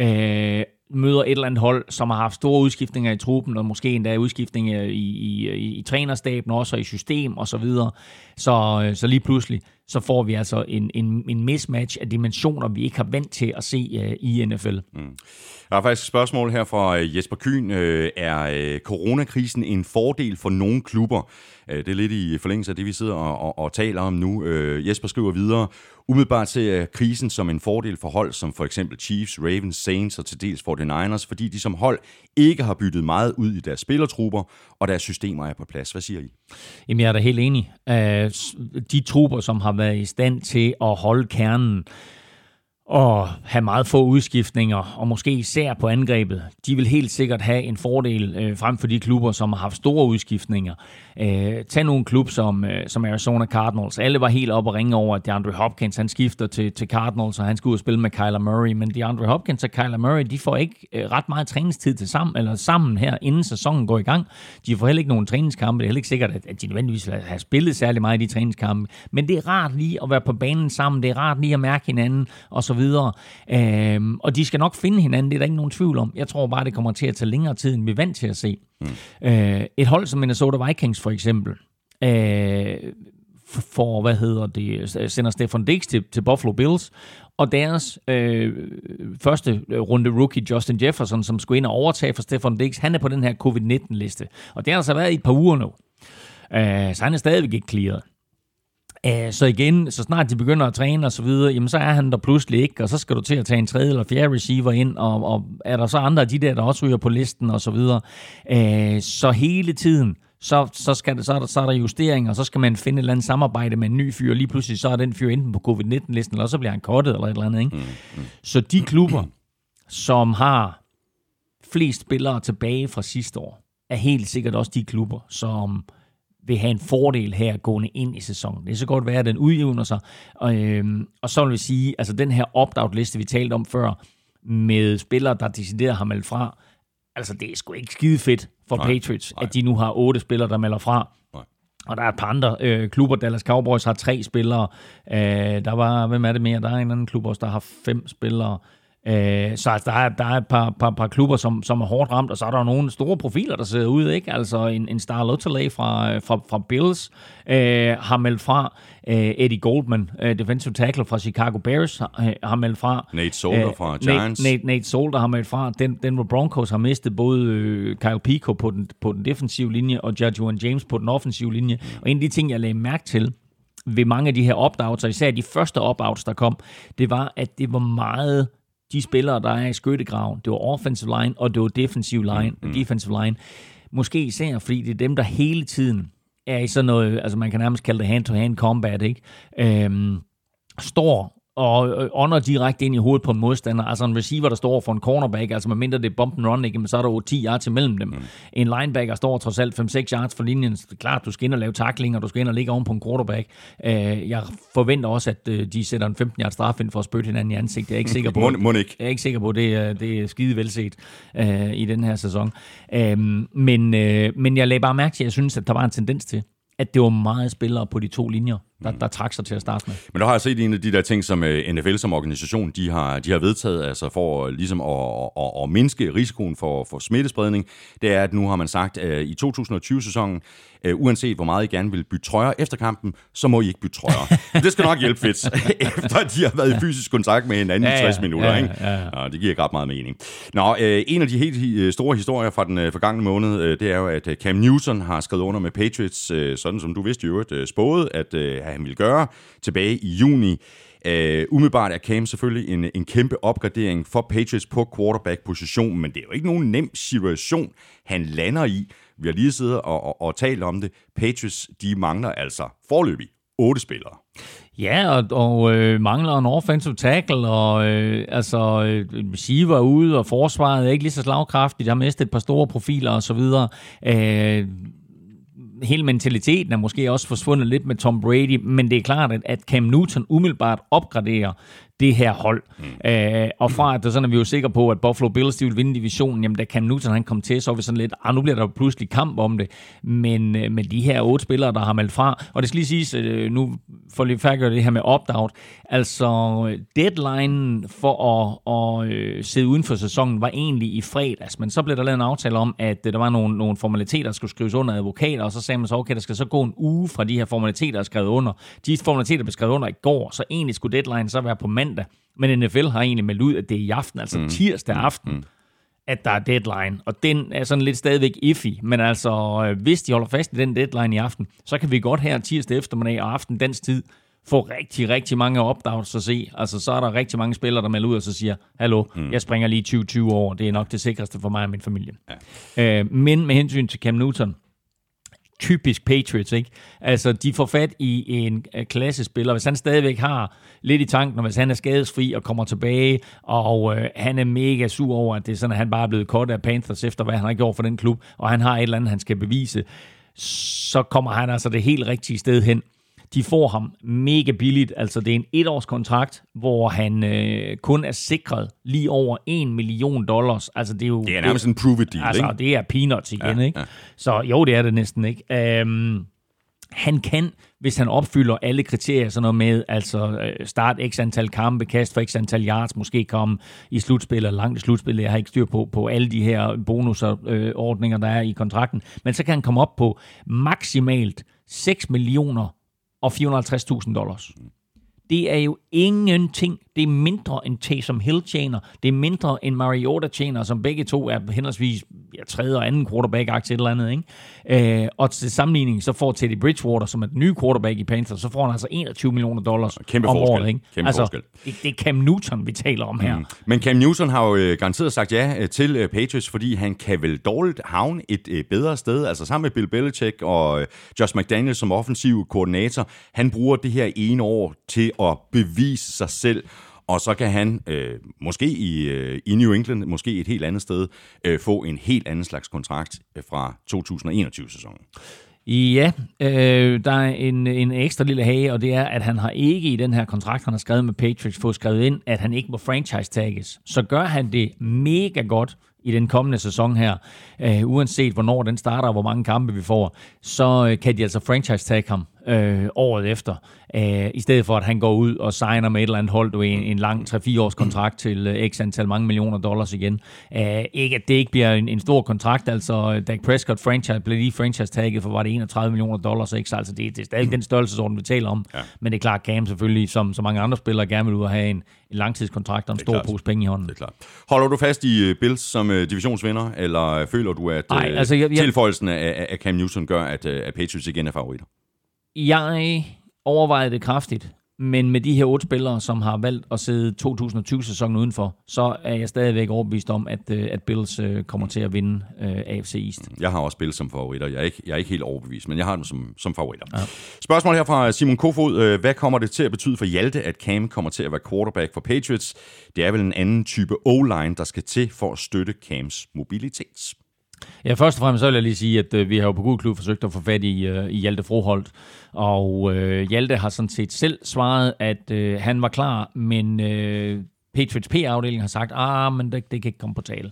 Øh, møder et eller andet hold, som har haft store udskiftninger i truppen, og måske endda udskiftninger i, i, i, i trænerstaben også, og i system og så videre. Så, øh, så lige pludselig, så får vi altså en, en, en mismatch af dimensioner, vi ikke har vant til at se uh, i NFL. Mm. Der er faktisk et spørgsmål her fra øh, Jesper Kyn. Er coronakrisen en fordel for nogle klubber? Det er lidt i forlængelse af det, vi sidder og, og, og taler om nu. Jesper skriver videre. Umiddelbart ser jeg krisen som en fordel for hold som for eksempel Chiefs, Ravens, Saints og til dels 49ers, fordi de som hold ikke har byttet meget ud i deres spillertrupper, og deres systemer er på plads. Hvad siger I? Jamen, jeg er da helt enig. Øh, de trupper, som har været i stand til at holde kernen, og have meget få udskiftninger, og måske især på angrebet. De vil helt sikkert have en fordel øh, frem for de klubber, som har haft store udskiftninger. Øh, tag nogle klub som, øh, som Arizona Cardinals. Alle var helt op og ringe over, at DeAndre Hopkins han skifter til, til Cardinals, og han skal ud og spille med Kyler Murray. Men DeAndre Hopkins og Kyler Murray, de får ikke øh, ret meget træningstid til sammen, eller sammen her, inden sæsonen går i gang. De får heller ikke nogen træningskampe. Det er heller ikke sikkert, at, at de nødvendigvis har spillet særlig meget i de træningskampe. Men det er rart lige at være på banen sammen. Det er rart lige at mærke hinanden, og så videre. Øhm, og de skal nok finde hinanden, det er der ikke nogen tvivl om. Jeg tror bare, det kommer til at tage længere tid, end vi er vant til at se. Mm. Øh, et hold som Minnesota Vikings for eksempel, øh, for, hvad hedder det, sender Stefan Diggs til, til Buffalo Bills, og deres øh, første runde rookie, Justin Jefferson, som skulle ind og overtage for Stefan Diggs, han er på den her covid-19-liste. Og det har altså været i et par uger nu. Øh, så han er stadigvæk ikke clearet. Uh, så igen, så snart de begynder at træne og så videre, jamen så er han der pludselig ikke, og så skal du til at tage en tredje eller fjerde receiver ind, og, og er der så andre af de der, der også ryger på listen og så videre. Uh, så hele tiden, så, så, skal det, så, er der, så er der justeringer, og så skal man finde et eller andet samarbejde med en ny fyr, og lige pludselig så er den fyr enten på covid-19-listen, eller så bliver han kortet eller et eller andet. Ikke? Mm, mm. Så de klubber, som har flest spillere tilbage fra sidste år, er helt sikkert også de klubber, som vil have en fordel her gående ind i sæsonen. Det er så godt være, at den udjævner sig. Og, øhm, og så vil vi sige, altså den her opt-out-liste, vi talte om før, med spillere, der decideret har meldt fra, altså det er sgu ikke skide fedt for nej, Patriots, nej. at de nu har otte spillere, der melder fra. Nej. Og der er et par andre øh, klubber. Dallas Cowboys har tre spillere. Øh, der var, hvem er det mere? Der er en anden klub også, der har fem spillere. Øh, så altså, der, er, der er et par, par, par klubber, som, som er hårdt ramt, og så er der nogle store profiler, der sidder ude. Ikke? Altså en, en Star Lotterley fra, fra, fra Bills øh, har meldt fra. Øh, Eddie Goldman, øh, defensive tackle fra Chicago Bears, har, øh, har meldt fra. Nate Solder øh, fra Giants. Nate, Nate, Nate Solder har meldt fra. Den, Denver Broncos har mistet både øh, Kyle Pico på den, på den defensive linje, og Judge James på den offensive linje. Og en af de ting, jeg lagde mærke til, ved mange af de her opt-outs, og især de første opt-outs, der kom, det var, at det var meget de spillere, der er i skyttegraven. Det var offensive line, og det var defensive line, mm. defensive line. Måske især, fordi det er dem, der hele tiden er i sådan noget, altså man kan nærmest kalde det hand-to-hand combat, ikke? Øhm, står og ånder direkte ind i hovedet på en modstander. Altså en receiver, der står for en cornerback, altså mindre det er bump and run, ikke? men så er der jo 10 yards imellem dem. Mm. En linebacker står trods alt 5-6 yards for linjen. Det er klart, du skal ind og lave tackling, og du skal ind og ligge oven på en quarterback. Øh, jeg forventer også, at øh, de sætter en 15 yards straf ind for at spytte hinanden i ansigtet. Jeg er ikke sikker på, må, ikke. Jeg er ikke sikker på, det det er skide velset øh, i den her sæson. Øh, men, men jeg lagde bare mærke til, at jeg synes, at der var en tendens til, at det var meget spillere på de to linjer, der, der trak sig til at starte med. Men der har jeg set en af de der ting, som øh, NFL som organisation, de har, de har vedtaget, altså for øh, ligesom at, at, at mindske risikoen for, for smittespredning, det er, at nu har man sagt, at i 2020-sæsonen, uh, uanset hvor meget I gerne vil bytte trøjer efter kampen, så må I ikke bytte trøjer. det skal nok hjælpe fedt, [laughs] [laughs] efter de har været i fysisk kontakt med hinanden ja, i 60 ja, minutter. Ja, ikke? Ja, ja. det giver ikke ret meget mening. Nå, uh, en af de helt store historier fra den uh, forgangne måned, uh, det er jo, at Cam Newton har skrevet under med Patriots, uh, sådan som du vidste jo, uh, spået, at uh, han ville gøre tilbage i juni. Uh, umiddelbart er Cam selvfølgelig en, en kæmpe opgradering for Patriots på quarterback-positionen, men det er jo ikke nogen nem situation, han lander i. Vi har lige siddet og, og, og talt om det. Patriots, de mangler altså forløbig otte spillere. Ja, og, og øh, mangler en offensive tackle, og øh, altså øh, receiver ude, og forsvaret er ikke lige så slagkraftigt. De har mistet et par store profiler og så videre. Øh, hele mentaliteten er måske også forsvundet lidt med Tom Brady, men det er klart, at, at Cam Newton umiddelbart opgraderer det her hold. Mm. Øh, og fra at sådan er vi jo sikre på, at Buffalo Bills de vil vinde divisionen, jamen da Cam Newton han kom til, så var vi sådan lidt, ah, nu bliver der pludselig kamp om det. Men øh, med de her otte spillere, der har meldt fra, og det skal lige siges, øh, nu får lige færdiggøre det her med opt-out, altså deadline for at, at øh, sidde uden for sæsonen var egentlig i fredags, men så blev der lavet en aftale om, at øh, der var nogle, nogle formaliteter, der skulle skrives under advokater, og så sagde man så, okay, der skal så gå en uge fra de her formaliteter, der er skrevet under. De formaliteter blev skrevet under i går, så egentlig skulle deadline så være på mandag mandag, men NFL har egentlig meldt ud, at det er i aften, altså mm. tirsdag mm. aften, mm. at der er deadline. Og den er sådan lidt stadigvæk iffy, men altså, øh, hvis de holder fast i den deadline i aften, så kan vi godt her tirsdag eftermiddag og aften dansk tid få rigtig, rigtig mange opdags at se. Altså, så er der rigtig mange spillere, der melder ud og så siger, hallo, mm. jeg springer lige 20-20 år, det er nok det sikreste for mig og min familie. Ja. Øh, men med hensyn til Cam Newton, typisk Patriots, ikke? Altså, de får fat i en øh, klassespiller. Hvis han stadigvæk har lidt i tanken, og hvis han er skadesfri og kommer tilbage, og øh, han er mega sur over, at det er sådan, at han bare er blevet kort af Panthers, efter hvad han har gjort for den klub, og han har et eller andet, han skal bevise, så kommer han altså det helt rigtige sted hen. De får ham mega billigt, altså det er en etårskontrakt, hvor han øh, kun er sikret lige over 1 million dollars. Altså det er jo... Det er nærmest en prove deal, Altså ikke? det er peanuts igen, ja, ikke? Ja. Så jo, det er det næsten, ikke? Um, han kan, hvis han opfylder alle kriterier, sådan noget med, altså øh, start x antal kampe, kast for x antal yards, måske komme i slutspil eller langt i slutspil. Jeg har ikke styr på, på alle de her bonusordninger, øh, der er i kontrakten. Men så kan han komme op på maksimalt 6 millioner og 450.000 dollars. Det er jo ingenting. Det er mindre end Taysom Hill tjener. Det er mindre end Mariota tjener, som begge to er henholdsvis ja, tredje og anden quarterback til et eller andet. Ikke? Øh, og til sammenligning, så får Teddy Bridgewater, som er den nye quarterback i Panthers, så får han altså 21 millioner dollars Kæmpe om forskel. året. Ikke? Kæmpe altså, forskel. Det, det er Cam Newton, vi taler om her. Mm. Men Cam Newton har jo øh, garanteret sagt ja øh, til øh, Patriots, fordi han kan vel dårligt havne et bedre sted. Altså sammen med Bill Belichick og Josh McDaniel som offensiv koordinator. Han bruger det her ene år til at bevise sig selv og så kan han øh, måske i, øh, i New England, måske et helt andet sted, øh, få en helt anden slags kontrakt fra 2021-sæsonen. Ja, øh, der er en, en ekstra lille hage, og det er, at han har ikke i den her kontrakt, han har skrevet med Patriots, fået skrevet ind, at han ikke må franchise-tagges. Så gør han det mega godt i den kommende sæson her, øh, uanset hvornår den starter og hvor mange kampe vi får, så øh, kan de altså franchise-tag ham øh, året efter, øh, i stedet for at han går ud og signer med et eller andet hold, du en, en lang 3-4 års kontrakt til øh, x antal mange millioner dollars igen. Øh, ikke at det ikke bliver en, en stor kontrakt, altså Dak Prescott franchise blev lige franchise tagget for var det 31 millioner dollars, ikke? Så altså det, det er stadig den størrelsesorden, vi taler om. Ja. Men det er klart, Cam selvfølgelig, som så mange andre spillere, gerne vil ud og have en, en langtidskontrakt og en stor klart. pose penge i hånden. Det er klart. Holder du fast i Bills som uh, divisionsvinder, eller føler du, at Ej, altså, jeg, jeg, tilføjelsen af, af Cam Newton gør, at, at Patriots igen er favoritter? Jeg overvejede det kraftigt, men med de her otte spillere, som har valgt at sidde 2020-sæsonen udenfor, så er jeg stadigvæk overbevist om, at, øh, at Bills øh, kommer til at vinde uh, AFC East. Jeg har også Bills som favoritter. Jeg er ikke, jeg er ikke helt overbevist, men jeg har dem som, som favoritter. Ja. Spørgsmål her fra Simon Kofod. Hvad kommer det til at betyde for Hjalte, at Cam kommer til at være quarterback for Patriots? Det er vel en anden type O-line, der skal til for at støtte Cams mobilitet. Ja, først og fremmest så vil jeg lige sige, at øh, vi har jo på god Klub forsøgt at få fat i, øh, i Hjalte Froholt, og øh, Hjalte har sådan set selv svaret, at øh, han var klar, men øh, Patriots P-afdeling har sagt, ah, men det, det kan ikke komme på tale.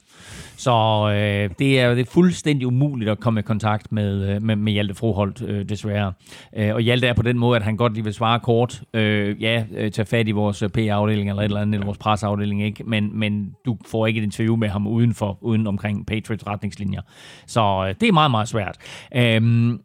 Så øh, det er det er fuldstændig umuligt at komme i kontakt med, øh, med, med Hjalte Froholt, øh, desværre. Øh, og Hjalte er på den måde, at han godt lige vil svare kort. Øh, ja, øh, tage fat i vores øh, P-afdeling eller et eller andet, eller vores presseafdeling, ikke? Men, men du får ikke et interview med ham uden, for, uden omkring Patriots retningslinjer. Så øh, det er meget, meget svært. Øh,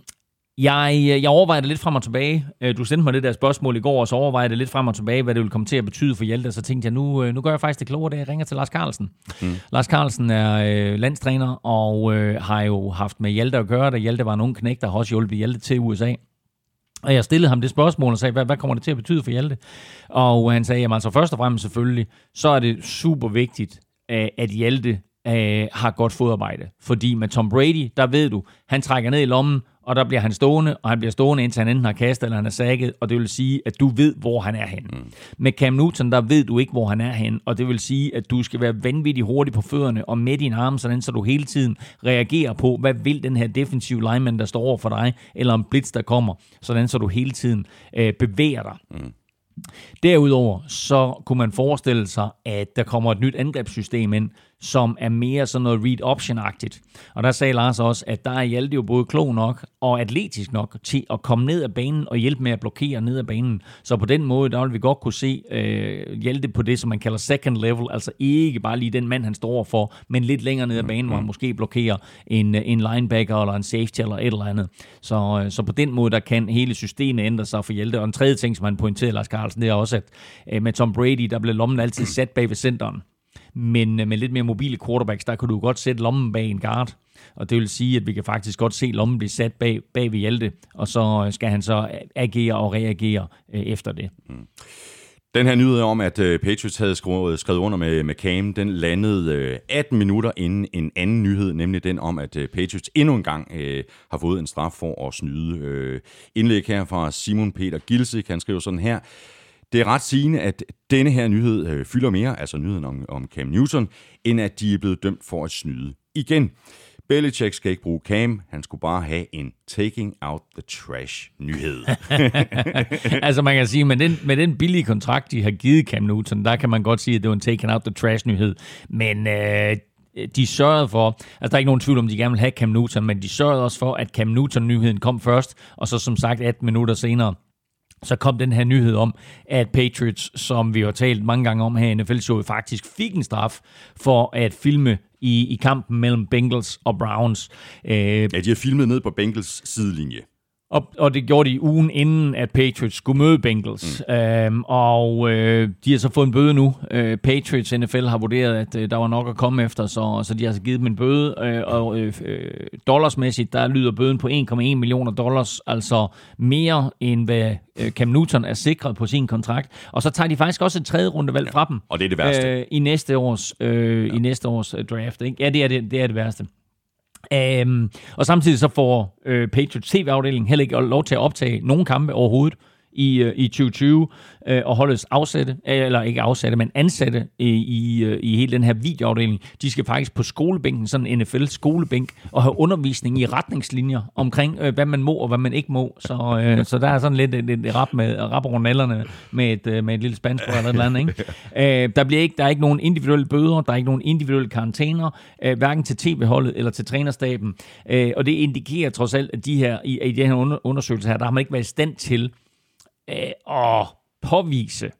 jeg, øh, jeg overvejede lidt frem og tilbage. Øh, du sendte mig det der spørgsmål i går, og så overvejede det lidt frem og tilbage, hvad det ville komme til at betyde for Hjalte. Så tænkte jeg, nu, øh, nu gør jeg faktisk det klogere, da jeg ringer til Lars Carlsen. Mm. Lars Carlsen er øh, landstræner, og øh, har jo haft med Hjalte at gøre, da Hjalte var en ung knæk, der har også hjulpet Hjalte til USA. Og jeg stillede ham det spørgsmål og sagde, hvad, hvad kommer det til at betyde for Hjalte? Og han sagde, jamen altså først og fremmest selvfølgelig, så er det super vigtigt, at Hjalte øh, har godt fodarbejde. Fordi med Tom Brady, der ved du, han trækker ned i lommen, og der bliver han stående, og han bliver stående, indtil han enten har kastet, eller han er sækket, og det vil sige, at du ved, hvor han er henne. Mm. Med Cam Newton, der ved du ikke, hvor han er henne, og det vil sige, at du skal være vanvittigt hurtig på fødderne, og med din arme, sådan, så du hele tiden reagerer på, hvad vil den her defensive lineman, der står over for dig, eller en blitz, der kommer, sådan så du hele tiden øh, bevæger dig. Mm. Derudover så kunne man forestille sig, at der kommer et nyt angrebssystem ind, som er mere sådan noget read-option-agtigt. Og der sagde Lars også, at der er Hjalte jo både klog nok og atletisk nok til at komme ned ad banen og hjælpe med at blokere ned ad banen. Så på den måde, der vil vi godt kunne se øh, Hjalte på det, som man kalder second level, altså ikke bare lige den mand, han står for, men lidt længere ned ad banen, hvor han måske blokerer en, en linebacker eller en safety eller et eller andet. Så, øh, så på den måde, der kan hele systemet ændre sig for Hjalte. Og en tredje ting, som han pointerede, Lars Carlsen, det er også, at øh, med Tom Brady, der blev lommen altid sat bag ved centeren. Men øh, med lidt mere mobile quarterbacks, der kunne du godt sætte lommen bag en guard. Og det vil sige, at vi kan faktisk godt se lommen blive sat bag, bag ved Hjalte, og så øh, skal han så agere og reagere øh, efter det. Mm. Den her nyhed om, at øh, Patriots havde skrevet, øh, skrevet under med, med Cam, den landede øh, 18 minutter inden en anden nyhed, nemlig den om, at Patriots endnu en gang øh, har fået en straf for at snyde. Øh, indlæg her fra Simon Peter Gilsik, han skriver sådan her. Det er ret sigende, at denne her nyhed øh, fylder mere, altså nyheden om, om Cam Newton, end at de er blevet dømt for at snyde igen. Belichick skal ikke bruge Cam, han skulle bare have en taking out the trash nyhed. [laughs] [laughs] altså man kan sige, med den, med den billige kontrakt, de har givet Cam Newton, der kan man godt sige, at det var en taking out the trash nyhed. Men øh, de sørgede for, altså der er ikke nogen tvivl om, de gerne vil have Cam Newton, men de sørgede også for, at Cam Newton-nyheden kom først, og så som sagt 18 minutter senere, så kom den her nyhed om, at Patriots, som vi har talt mange gange om her i NFL-showet, faktisk fik en straf for at filme i, i kampen mellem Bengals og Browns. Øh, ja, de har filmet ned på Bengals sidelinje. Og, og det gjorde de ugen inden, at Patriots skulle møde Bengals. Mm. Øhm, og øh, de har så fået en bøde nu. Øh, Patriots NFL har vurderet, at øh, der var nok at komme efter, så, så de har så givet dem en bøde. Øh, og øh, øh dollarsmæssigt, der lyder bøden på 1,1 millioner dollars, altså mere end hvad øh, Cam Newton er sikret på sin kontrakt. Og så tager de faktisk også et tredje rundevalg ja, fra dem. Og det er det værste. Øh, I næste års, øh, ja. i næste års øh, draft. Ikke? Ja, det er det, det er det værste. Um, og samtidig så får øh, Patriots TV-afdeling heller ikke lov til at optage nogen kampe overhovedet i, øh, i 2020 øh, og holdes afsatte, eller ikke afsatte, men ansatte i, i, øh, i hele den her videoafdeling. De skal faktisk på skolebænken, sådan en NFL-skolebænk, og have undervisning i retningslinjer omkring, øh, hvad man må og hvad man ikke må. Så, øh, så der er sådan lidt et, et rap, med, rap over nallerne med et, øh, med et lille spansk eller et eller andet. Ikke? [laughs] Øh, der, bliver ikke, der er ikke nogen individuelle bøder, der er ikke nogen individuelle karantæner, øh, hverken til tv-holdet eller til trænerstaben. Øh, og det indikerer trods alt, at de her, i, i den her undersøgelse her, der har man ikke været i stand til øh, at påvise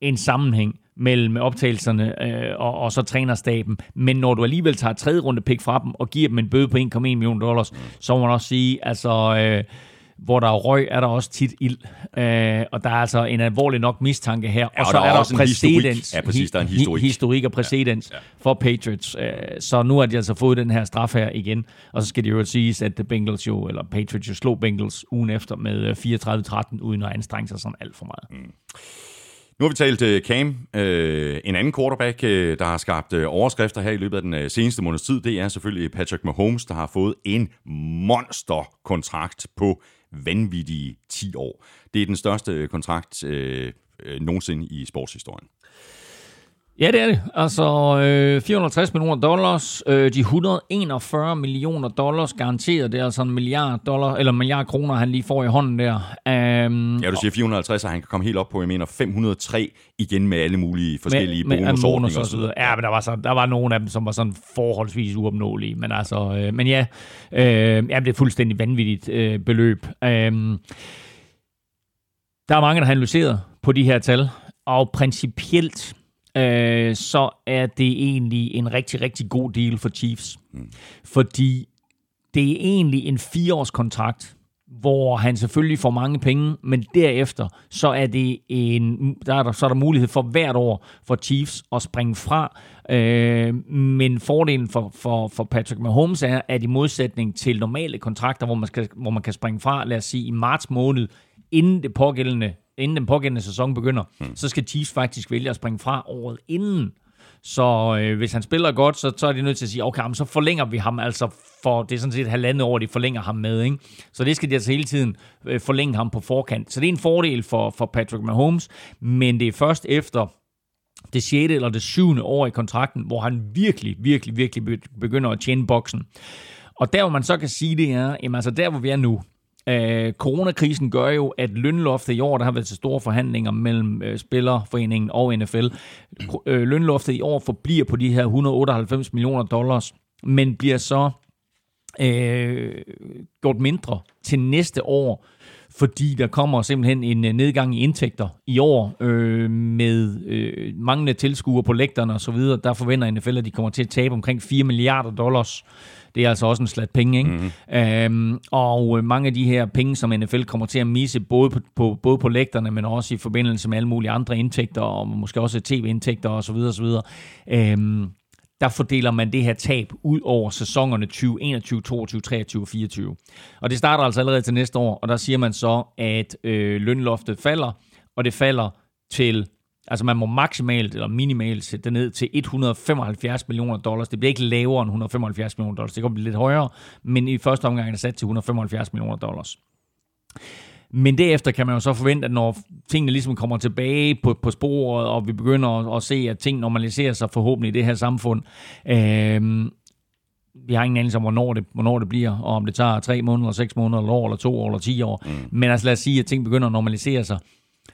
en sammenhæng mellem optagelserne øh, og, og så trænerstaben. Men når du alligevel tager tredje runde pick fra dem og giver dem en bøde på 1,1 million dollars, så må man også sige, altså... Øh, hvor der er røg, er der også tit ild. Øh, og der er altså en alvorlig nok mistanke her. Ja, og, og så der er, der også præcedens. Ja, præcis, der er en historik. Historik og præcedens ja, ja. for Patriots. Øh, så nu har de altså fået den her straf her igen. Og så skal det jo siges, at Bengals jo, eller Patriots jo slog Bengals ugen efter med 34-13, øh, uden at anstrenge sig sådan alt for meget. Mm. Nu har vi talt uh, Cam, uh, en anden quarterback, uh, der har skabt overskrifter her i løbet af den seneste måneds tid. Det er selvfølgelig Patrick Mahomes, der har fået en monsterkontrakt på vanvittige 10 år. Det er den største kontrakt øh, øh nogensinde i sportshistorien. Ja, det er det. Altså øh, 460 millioner dollars, øh, de 141 millioner dollars garanteret, det er altså en milliard dollar, eller en milliard kroner, han lige får i hånden der. Um, ja, du siger 450, og han kan komme helt op på, jeg mener, 503 igen med alle mulige forskellige med, bonusordninger. og så videre. Ja, men der var, så, der var nogle af dem, som var sådan forholdsvis uopnåelige. Men altså, øh, men ja, øh, ja, det er fuldstændig vanvittigt øh, beløb. Øh, der er mange, der har analyseret på de her tal, og principielt øh, så er det egentlig en rigtig, rigtig god deal for Chiefs. Mm. Fordi det er egentlig en fireårskontrakt, hvor han selvfølgelig får mange penge, men derefter så er det en, der er der, så er der mulighed for hvert år for Chiefs at springe fra. Øh, men fordelen for, for, for Patrick Mahomes er, at i modsætning til normale kontrakter, hvor man, skal, hvor man kan springe fra, lad os sige i marts måned, inden det pågældende inden den pågældende sæson begynder, hmm. så skal Chiefs faktisk vælge at springe fra året inden. Så øh, hvis han spiller godt, så, så er de nødt til at sige, okay, så forlænger vi ham altså for, det er sådan set halvandet år, de forlænger ham med. Ikke? Så det skal de altså hele tiden øh, forlænge ham på forkant. Så det er en fordel for, for Patrick Mahomes, men det er først efter det 6. eller det 7. år i kontrakten, hvor han virkelig, virkelig, virkelig begynder at tjene boksen. Og der, hvor man så kan sige det er, jamen altså der, hvor vi er nu, Øh, coronakrisen gør jo, at lønloftet i år, der har været til store forhandlinger mellem øh, Spillerforeningen og NFL, øh, lønloftet i år forbliver på de her 198 millioner dollars, men bliver så øh, gjort mindre til næste år, fordi der kommer simpelthen en øh, nedgang i indtægter i år øh, med øh, manglende tilskuere på lægterne osv. Der forventer NFL, at de kommer til at tabe omkring 4 milliarder dollars det er altså også en slat penge, ikke? Mm-hmm. Øhm, og øh, mange af de her penge, som NFL kommer til at misse, både på, på, både på lægterne, men også i forbindelse med alle mulige andre indtægter, og måske også tv-indtægter osv. osv. Øhm, der fordeler man det her tab ud over sæsonerne 2021, 22, 23 og 24. Og det starter altså allerede til næste år, og der siger man så, at øh, lønloftet falder, og det falder til Altså man må maksimalt eller minimalt sætte det ned til 175 millioner dollars. Det bliver ikke lavere end 175 millioner dollars. Det kommer blive lidt højere, men i første omgang er det sat til 175 millioner dollars. Men derefter kan man jo så forvente, at når tingene ligesom kommer tilbage på, på sporet, og vi begynder at, at se, at ting normaliserer sig forhåbentlig i det her samfund, øh, vi har ingen anelse om, hvornår det, hvornår det bliver, og om det tager tre måneder, seks måneder, eller år, eller to år, eller ti år. Mm. Men altså lad os sige, at ting begynder at normalisere sig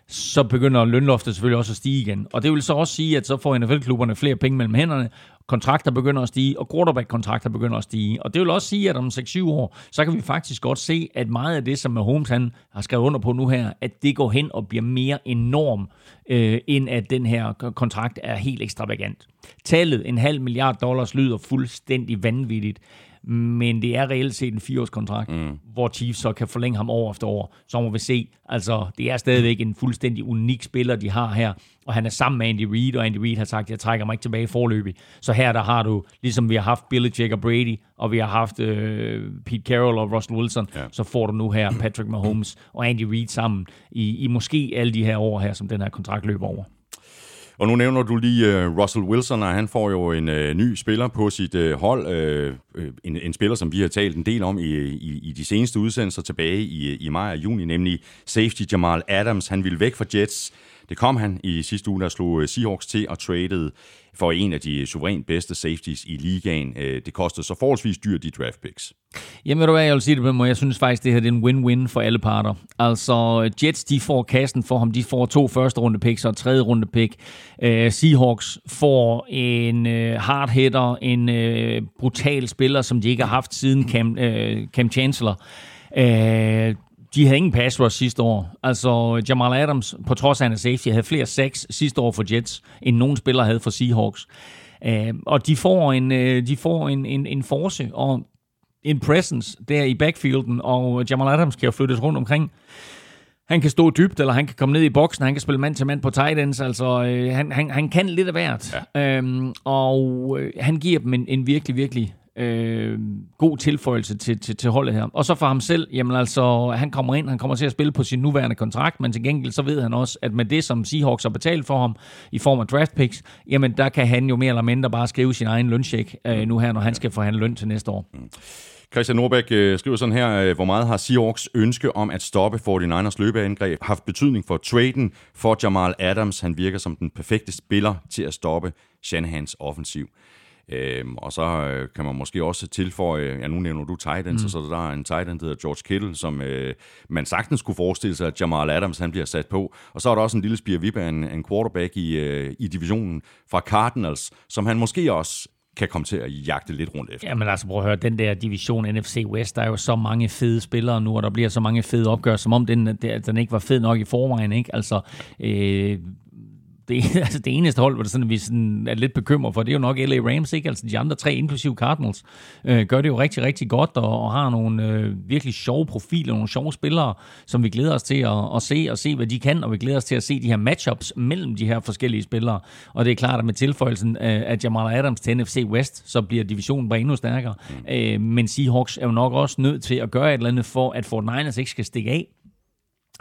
så begynder lønloftet selvfølgelig også at stige igen. Og det vil så også sige, at så får NFL-klubberne flere penge mellem hænderne, kontrakter begynder at stige, og quarterback-kontrakter begynder at stige. Og det vil også sige, at om 6-7 år, så kan vi faktisk godt se, at meget af det, som Mahomes han har skrevet under på nu her, at det går hen og bliver mere enorm, øh, end at den her kontrakt er helt ekstravagant. Tallet, en halv milliard dollars, lyder fuldstændig vanvittigt men det er reelt set en fireårskontrakt, mm. hvor Chiefs så kan forlænge ham år efter år. Så må vi se. Altså, det er stadigvæk en fuldstændig unik spiller, de har her, og han er sammen med Andy Reid, og Andy Reid har sagt, jeg trækker mig ikke tilbage i forløbig. Så her der har du, ligesom vi har haft Billy og Brady, og vi har haft øh, Pete Carroll og Russell Wilson, ja. så får du nu her Patrick Mahomes og Andy Reid sammen i, i måske alle de her år her, som den her kontrakt løber over. Og nu nævner du lige uh, Russell Wilson, og han får jo en uh, ny spiller på sit uh, hold. Uh, en, en spiller, som vi har talt en del om i, i, i de seneste udsendelser tilbage i, i maj og juni, nemlig safety Jamal Adams. Han ville væk fra Jets. Det kom han i sidste uge, der slog øh, Seahawks til og traded for en af de suverænt bedste safeties i ligaen. Øh, det kostede så forholdsvis dyrt de draft picks. Jamen ved du hvad, jeg vil sige det på Jeg synes faktisk, det her det er en win-win for alle parter. Altså Jets, de får kassen for ham. De får to første runde picks og et tredje runde pick. Uh, Seahawks får en uh, hard hitter, en uh, brutal spiller, som de ikke har haft siden Cam, uh, Cam Chancellor. Uh, de havde ingen pass rush sidste år. Altså Jamal Adams, på trods af han er safety, havde flere sacks sidste år for Jets, end nogen spiller havde for Seahawks. Uh, og de får en, uh, de får en, en, en force, og en presence der i backfielden, og Jamal Adams kan jo flyttes rundt omkring. Han kan stå dybt, eller han kan komme ned i boksen, han kan spille mand til mand på tight ends, altså øh, han, han, han kan lidt af hvert. Ja. Øhm, og øh, han giver dem en, en virkelig, virkelig øh, god tilføjelse til, til, til holdet her. Og så for ham selv, jamen altså, han kommer ind, han kommer til at spille på sin nuværende kontrakt, men til gengæld så ved han også, at med det, som Seahawks har betalt for ham i form af draft picks, jamen der kan han jo mere eller mindre bare skrive sin egen lønsjek øh, nu her, når han skal forhandle løn til næste år. Mm. Christian Norbæk øh, skriver sådan her, øh, hvor meget har Seahawks ønske om at stoppe 49ers løbeangreb haft betydning for traden for Jamal Adams. Han virker som den perfekte spiller til at stoppe Shanahans offensiv. Øhm, og så øh, kan man måske også tilføje, ja nu nævner du tight end, mm. så der er en tight end, der hedder George Kittle, som øh, man sagtens kunne forestille sig, at Jamal Adams han bliver sat på. Og så er der også en lille spire af en, en quarterback i, øh, i divisionen fra Cardinals, som han måske også kan komme til at jagte lidt rundt efter. Jamen altså, prøv at høre, den der division NFC West, der er jo så mange fede spillere nu, og der bliver så mange fede opgør, som om den, den ikke var fed nok i forvejen, ikke? Altså, øh, det, [laughs] altså det eneste hold, hvor det sådan, vi sådan er lidt bekymret for, det er jo nok LA Rams, ikke? Altså de andre tre, inklusive Cardinals, øh, gør det jo rigtig, rigtig godt, og, og har nogle øh, virkelig sjove profiler, nogle sjove spillere, som vi glæder os til at, at se, og se, hvad de kan, og vi glæder os til at se de her matchups mellem de her forskellige spillere. Og det er klart, at med tilføjelsen af Jamal Adams til NFC West, så bliver divisionen bare endnu stærkere. Mm. Øh, men Seahawks er jo nok også nødt til at gøre et eller andet for, at Fort Niners ikke skal stikke af.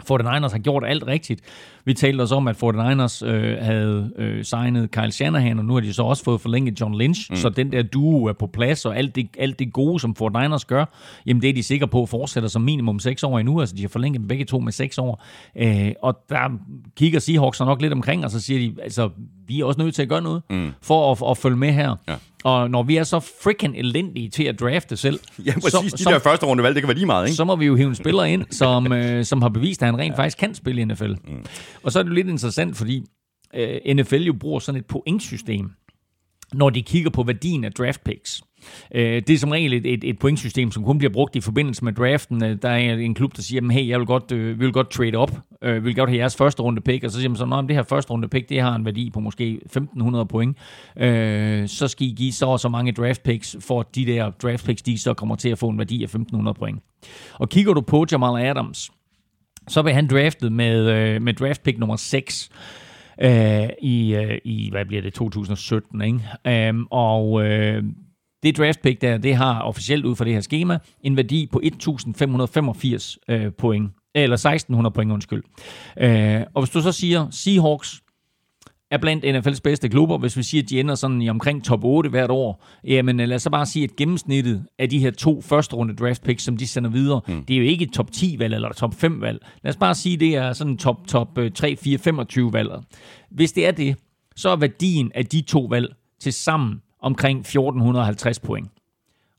49ers har gjort alt rigtigt. Vi talte også om, at 49ers øh, havde øh, signet Kyle Shanahan, og nu har de så også fået forlænget John Lynch, mm. så den der duo er på plads, og alt det, alt det gode, som 49ers gør, jamen det er de sikre på fortsætter som minimum 6 år endnu, altså de har forlænget dem begge to med 6 år. Øh, og der kigger Seahawks nok lidt omkring, og så siger de, altså vi er også nødt til at gøre noget, mm. for at, at følge med her. Ja. Og når vi er så freaking elendige til at drafte selv... [laughs] Ja, præcis. Så, de så, der første runde valg, det kan være lige meget, ikke? Så må vi jo hive en spiller ind, som, øh, som har bevist, at han rent ja. faktisk kan spille i NFL. Mm. Og så er det jo lidt interessant, fordi øh, NFL jo bruger sådan et pointsystem, når de kigger på værdien af draft picks. Øh, det er som regel et, et, et pointsystem, som kun bliver brugt i forbindelse med draften. Øh, der er en klub, der siger, hey, jeg vil godt, øh, vil godt trade op, øh, vil godt have jeres første runde pick, og så siger man så, det her første runde pick, det har en værdi på måske 1500 point. Øh, så skal I give så og så mange draft picks, for de der draft picks, de så kommer til at få en værdi af 1500 point. Og kigger du på Jamal Adams, så blev han draftet med, øh, med draft pick nummer 6 øh, i, øh, i, hvad bliver det, 2017, ikke? Um, og øh, det draft pick der, det har officielt ud fra det her schema en værdi på 1585 øh, point, eller 1600 point, undskyld. Øh, og hvis du så siger Seahawks er blandt NFL's bedste klubber, hvis vi siger, at de ender sådan i omkring top 8 hvert år, jamen lad os så bare sige, at gennemsnittet af de her to første runde draft picks, som de sender videre, mm. det er jo ikke et top 10 valg eller top 5 valg. Lad os bare sige, at det er sådan top, top 3, 4, 25 valg. Hvis det er det, så er værdien af de to valg til sammen omkring 1450 point.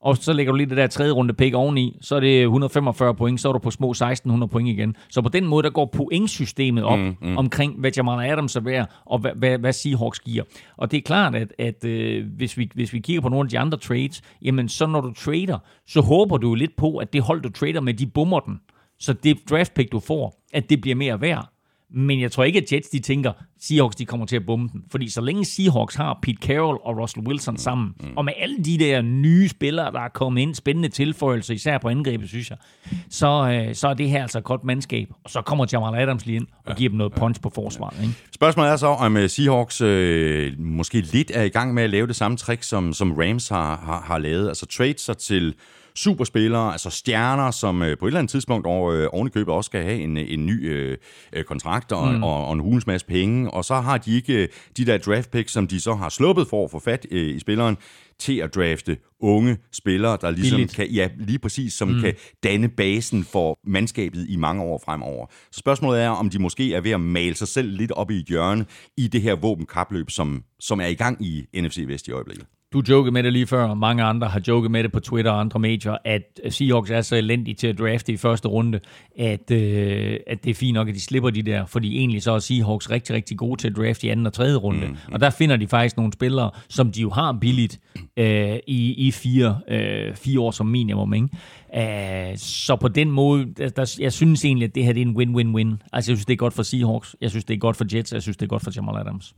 Og så lægger du lige det der tredje runde pick oveni, så er det 145 point, så er du på små 1600 point igen. Så på den måde, der går pointsystemet op mm, mm. omkring, hvad Jamal Adams er værd, og hvad, hvad, hvad Seahawks giver. Og det er klart, at, at øh, hvis, vi, hvis vi kigger på nogle af de andre trades, jamen så når du trader, så håber du lidt på, at det hold, du trader med, de bummer den. Så det draft pick, du får, at det bliver mere værd. Men jeg tror ikke, at Jets de tænker, Seahawks de kommer til at bombe den. Fordi så længe Seahawks har Pete Carroll og Russell Wilson sammen, mm. og med alle de der nye spillere, der er kommet ind, spændende tilføjelser, især på angrebet, synes jeg, så, øh, så er det her altså et godt mandskab. Og så kommer Jamal Adams lige ind og giver dem noget punch på forsvaret. Ikke? Spørgsmålet er så, om uh, Seahawks øh, måske lidt er i gang med at lave det samme trick, som, som Rams har, har, har lavet. Altså trade sig til superspillere, altså stjerner, som øh, på et eller andet tidspunkt over, øh, oven i købet også skal have en, en ny øh, øh kontrakt og, mm. og, og en hulens masse penge, og så har de ikke øh, de der draft picks, som de så har sluppet for at få fat øh, i spilleren, til at drafte unge spillere, der ligesom kan, ja, lige præcis, som mm. kan danne basen for mandskabet i mange år fremover. Så spørgsmålet er, om de måske er ved at male sig selv lidt op i et hjørne i det her våbenkapløb, som, som er i gang i NFC Vest i øjeblikket. Du jokede med det lige før, og mange andre har joket med det på Twitter og andre medier, at Seahawks er så elendige til at drafte i første runde, at, øh, at det er fint nok, at de slipper de der, fordi egentlig så er Seahawks rigtig, rigtig gode til at drafte i anden og tredje runde. Mm. Og der finder de faktisk nogle spillere, som de jo har billigt øh, i, i fire, øh, fire år som minimum. Ikke? Uh, så på den måde, der, der, jeg synes egentlig, at det her det er en win-win-win. Altså jeg synes, det er godt for Seahawks, jeg synes, det er godt for Jets, jeg synes, det er godt for Jamal Adams.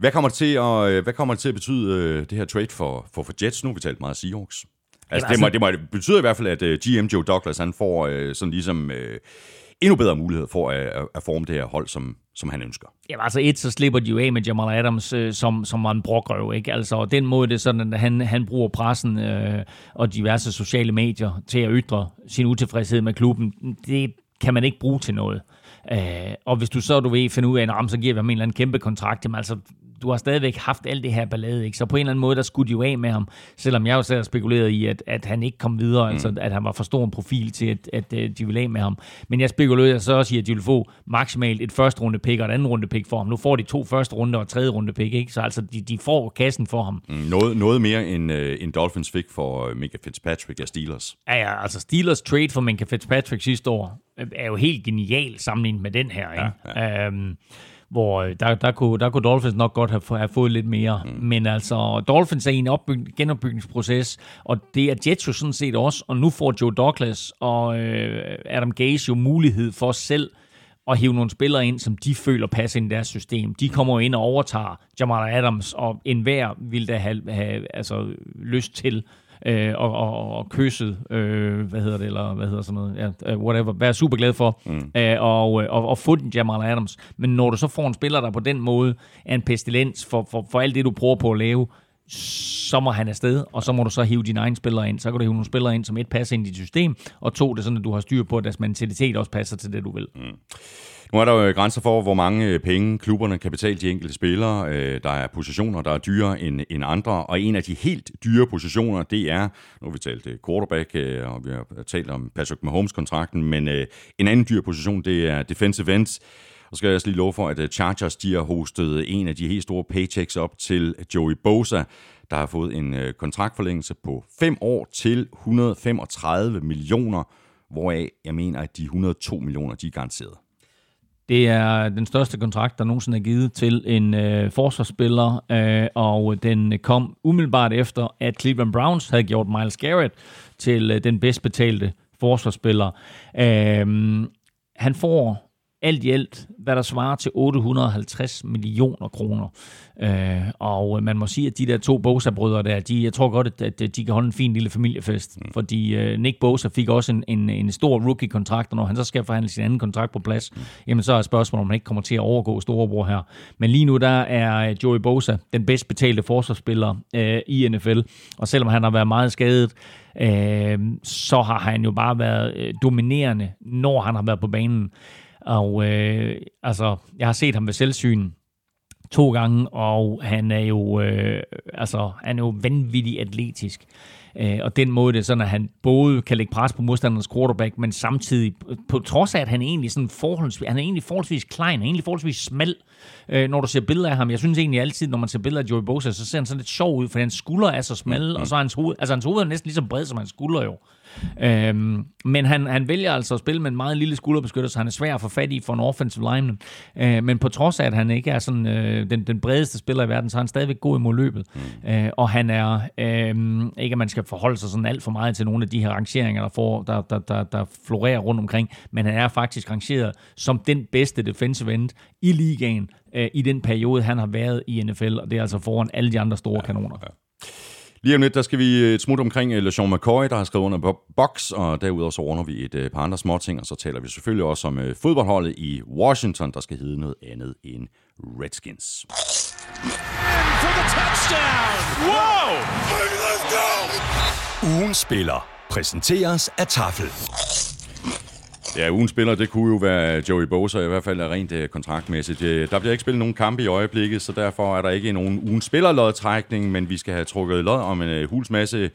Hvad kommer det til at, øh, hvad kommer det til at betyde, øh, det her trade for, for, for Jets? Nu har vi talt meget Seahawks. Altså, det, må, altså- det, må, det betyder i hvert fald, at øh, GM Joe Douglas han får sådan ligesom endnu bedre mulighed for at, at forme det her hold, som, som han ønsker. Ja, altså et, så slipper de jo af med Jamal Adams, øh, som, som var en brokrøv, ikke? Altså, og den måde, det er sådan, at han, han bruger pressen øh, og diverse sociale medier til at ytre sin utilfredshed med klubben, det kan man ikke bruge til noget. Øh, og hvis du så, du ved, finde ud af, at så giver vi ham en eller anden kæmpe kontrakt, jamen altså, du har stadigvæk haft alt det her ballade, ikke? Så på en eller anden måde, der skulle de jo af med ham, selvom jeg jo selv har spekuleret i, at, at han ikke kom videre, mm. altså at han var for stor en profil til, at, at, at de ville af med ham. Men jeg spekulerer så også i, at de vil få maksimalt et første runde pick og et andet runde pick for ham. Nu får de to første runde og et tredje runde pick, ikke? Så altså, de, de får kassen for ham. Mm, noget, noget mere end, uh, end Dolphins fik for uh, Minka Fitzpatrick af Steelers. Ja, ja, altså Steelers trade for Minka Fitzpatrick sidste år øh, er jo helt genial sammenlignet med den her, ikke? Ja, ja. Um, hvor øh, der, der, kunne, der kunne Dolphins nok godt have, have fået lidt mere. Mm. Men altså, Dolphins er i en opbyg, genopbygningsproces, og det er Jets jo sådan set også, og nu får Joe Douglas og øh, Adam Gase jo mulighed for selv at hive nogle spillere ind, som de føler passer ind i deres system. De kommer ind og overtager Jamal Adams, og enhver vil da have, have altså, lyst til øh, og, og, og kysset, øh, hvad hedder det, eller hvad hedder sådan noget, ja, uh, whatever, være super glad for, mm. øh, og, og, og få den Jamal Adams. Men når du så får en spiller, der på den måde er en pestilens for, for, for alt det, du prøver på at lave, så må han afsted, og så må du så hive dine egne spillere ind. Så kan du hive nogle spillere ind, som et passer ind i dit system, og to, det er sådan, at du har styr på, at deres mentalitet også passer til det, du vil. Mm. Nu er der jo grænser for, hvor mange øh, penge klubberne kan betale de enkelte spillere. Øh, der er positioner, der er dyrere end, end andre, og en af de helt dyre positioner, det er, nu har vi talt øh, quarterback, og vi har talt om Patrick Mahomes-kontrakten, men en anden dyr position, det er defensive ends. Og skal jeg også lige love for, at Chargers de har hostet en af de helt store paychecks op til Joey Bosa, der har fået en kontraktforlængelse på 5 år til 135 millioner, hvoraf jeg mener, at de 102 millioner, de er garanteret. Det er den største kontrakt, der nogensinde er givet til en øh, forsvarsspiller, øh, og den kom umiddelbart efter, at Cleveland Browns havde gjort Miles Garrett til øh, den bedst betalte forsvarsspiller. Øh, han får alt i alt, hvad der svarer til 850 millioner kroner. Øh, og man må sige, at de der to Bosa-brødre der, de, jeg tror godt, at, de kan holde en fin lille familiefest. Mm. Fordi øh, Nick Bosa fik også en, en, en stor rookie-kontrakt, og når han så skal forhandle sin anden kontrakt på plads, mm. jamen så er spørgsmålet, om han ikke kommer til at overgå storebror her. Men lige nu, der er Joey Bosa den bedst betalte forsvarsspiller øh, i NFL, og selvom han har været meget skadet, øh, så har han jo bare været øh, dominerende, når han har været på banen. Og øh, altså, jeg har set ham ved selvsyn to gange, og han er jo, øh, altså, han er jo vanvittigt atletisk. Øh, og den måde, det er sådan, at han både kan lægge pres på modstanderens quarterback, men samtidig, på trods af, at han egentlig sådan forholdsvis, han er egentlig forholdsvis klein, han er egentlig forholdsvis smal, øh, når du ser billeder af ham. Jeg synes egentlig altid, når man ser billeder af Joey Bosa, så ser han sådan lidt sjov ud, for hans skuldre er så smalle, mm. og så er hans hoved, altså hans hoved er næsten lige så bred som hans skuldre jo. Øhm, men han, han vælger altså at spille med en meget lille skulderbeskytter, så han er svær at få fat i for en offensive lineman. Øh, men på trods af, at han ikke er sådan, øh, den, den bredeste spiller i verden, så er han stadigvæk god imod løbet. Mm. Øh, og han er, øh, ikke at man skal forholde sig sådan alt for meget til nogle af de her rangeringer, der, får, der, der, der, der florerer rundt omkring, men han er faktisk rangeret som den bedste defensive end i ligaen øh, i den periode, han har været i NFL, og det er altså foran alle de andre store ja, kanoner. Ja. Lige om lidt, der skal vi et smut omkring øh, LeSean McCoy, der har skrevet under box, og derudover så ordner vi et øh, par andre små ting, og så taler vi selvfølgelig også om øh, fodboldholdet i Washington, der skal hedde noget andet end Redskins. Wow! Ugen spiller præsenteres af Tafel. Ja, ugen spiller, det kunne jo være Joey Bosa, i hvert fald rent øh, kontraktmæssigt. Øh, der bliver ikke spillet nogen kampe i øjeblikket, så derfor er der ikke nogen ugen spillerlodtrækning, men vi skal have trukket lod om en øh, hulsmasse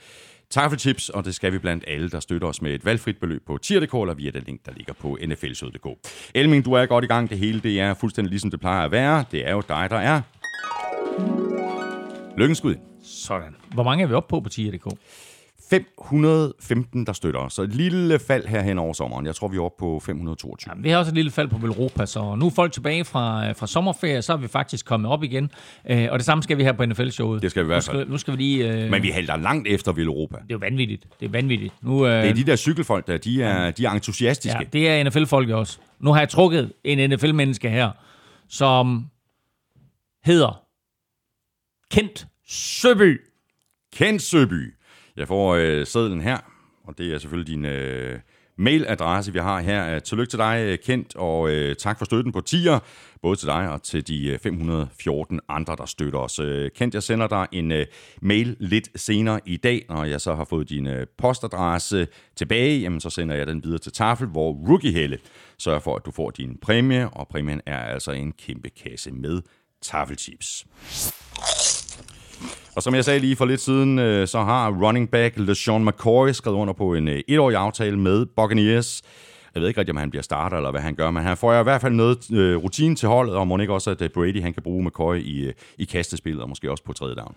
huls masse og det skal vi blandt alle, der støtter os med et valgfrit beløb på tier.dk eller via det link, der ligger på nflsød.dk. Elming, du er godt i gang. Det hele det er fuldstændig ligesom det plejer at være. Det er jo dig, der er. Lykkenskud. Sådan. Hvor mange er vi oppe på på tier.dk? 515, der støtter os. Så et lille fald her hen over sommeren. Jeg tror, vi er oppe på 522. Ja, vi har også et lille fald på Velropa, så nu er folk tilbage fra, fra sommerferie, så er vi faktisk kommet op igen. Øh, og det samme skal vi have på NFL-showet. Det skal vi i hvert fald. Nu skal, nu skal vi lige... Øh, Men vi halter langt efter Velropa. det er jo vanvittigt. Det er vanvittigt. Nu, øh, Det er de der cykelfolk, der de er, de er entusiastiske. ja, det er NFL-folk også. Nu har jeg trukket en NFL-menneske her, som hedder Kent Søby. Kent Søby. Jeg får øh, sedlen her, og det er selvfølgelig din øh, mailadresse, vi har her. Øh, tillykke til dig, øh, Kent, og øh, tak for støtten på tier, både til dig og til de øh, 514 andre, der støtter os. Øh, Kent, jeg sender dig en øh, mail lidt senere i dag, når jeg så har fået din øh, postadresse tilbage, jamen så sender jeg den videre til Tafel, hvor Rookie Helle sørger for, at du får din præmie, og præmien er altså en kæmpe kasse med tafelchips. Og som jeg sagde lige for lidt siden, øh, så har running back LeSean McCoy skrevet under på en øh, etårig aftale med Buccaneers. Jeg ved ikke rigtig, om han bliver starter eller hvad han gør, men han får i hvert fald noget øh, rutine til holdet, og må ikke også, at øh, Brady han kan bruge McCoy i, øh, i kastespillet, og måske også på tredje down.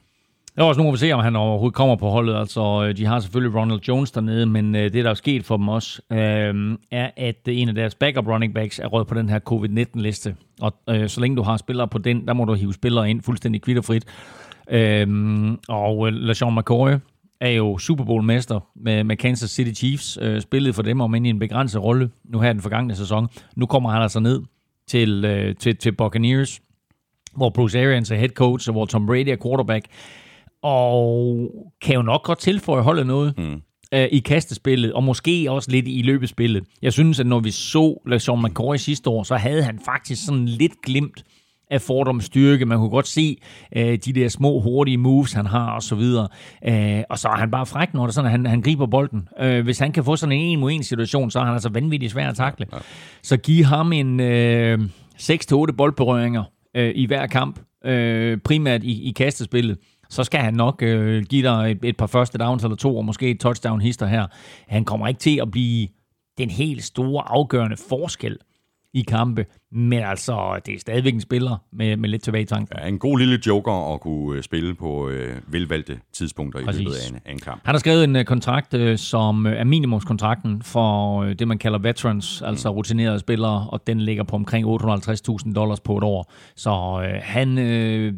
Der er også nogen, vi se, om han overhovedet kommer på holdet. Altså, øh, de har selvfølgelig Ronald Jones dernede, men det, der er sket for dem også, øh, er, at en af deres backup running backs er rød på den her covid-19-liste. Og øh, så længe du har spillere på den, der må du hive spillere ind fuldstændig kvitterfrit. Øh, og øh, LaShawn McCoy er jo Super Bowl-mester med, med Kansas City Chiefs. Øh, spillet for dem om ind i en begrænset rolle nu her den forgangne sæson. Nu kommer han altså ned til, øh, til, til Buccaneers, hvor Bruce Arians er head coach, og hvor Tom Brady er quarterback og kan jo nok godt tilføje holdet noget mm. øh, i kastespillet, og måske også lidt i løbespillet. Jeg synes, at når vi så LeSean McCoy sidste år, så havde han faktisk sådan lidt glimt af Fordums styrke. Man kunne godt se øh, de der små, hurtige moves, han har og så videre. Øh, og så er han bare fræk, når det sådan, at han, han griber bolden. Øh, hvis han kan få sådan en en mod en situation, så er han altså vanvittigt svær at takle. Ja. Så giv ham en øh, 6-8 boldberøringer øh, i hver kamp, øh, primært i, i kastespillet så skal han nok øh, give dig et, et par første downs eller to, og måske et touchdown hister her. Han kommer ikke til at blive den helt store afgørende forskel i kampe, men altså, det er stadigvæk en spiller med, med lidt tilbage i tanken. Ja, en god lille joker at kunne øh, spille på øh, velvalgte tidspunkter Præcis. i løbet af en, af en kamp. Han har skrevet en uh, kontrakt, uh, som er minimumskontrakten for uh, det, man kalder veterans, mm. altså rutinerede spillere, og den ligger på omkring 850.000 dollars på et år. Så uh, han uh,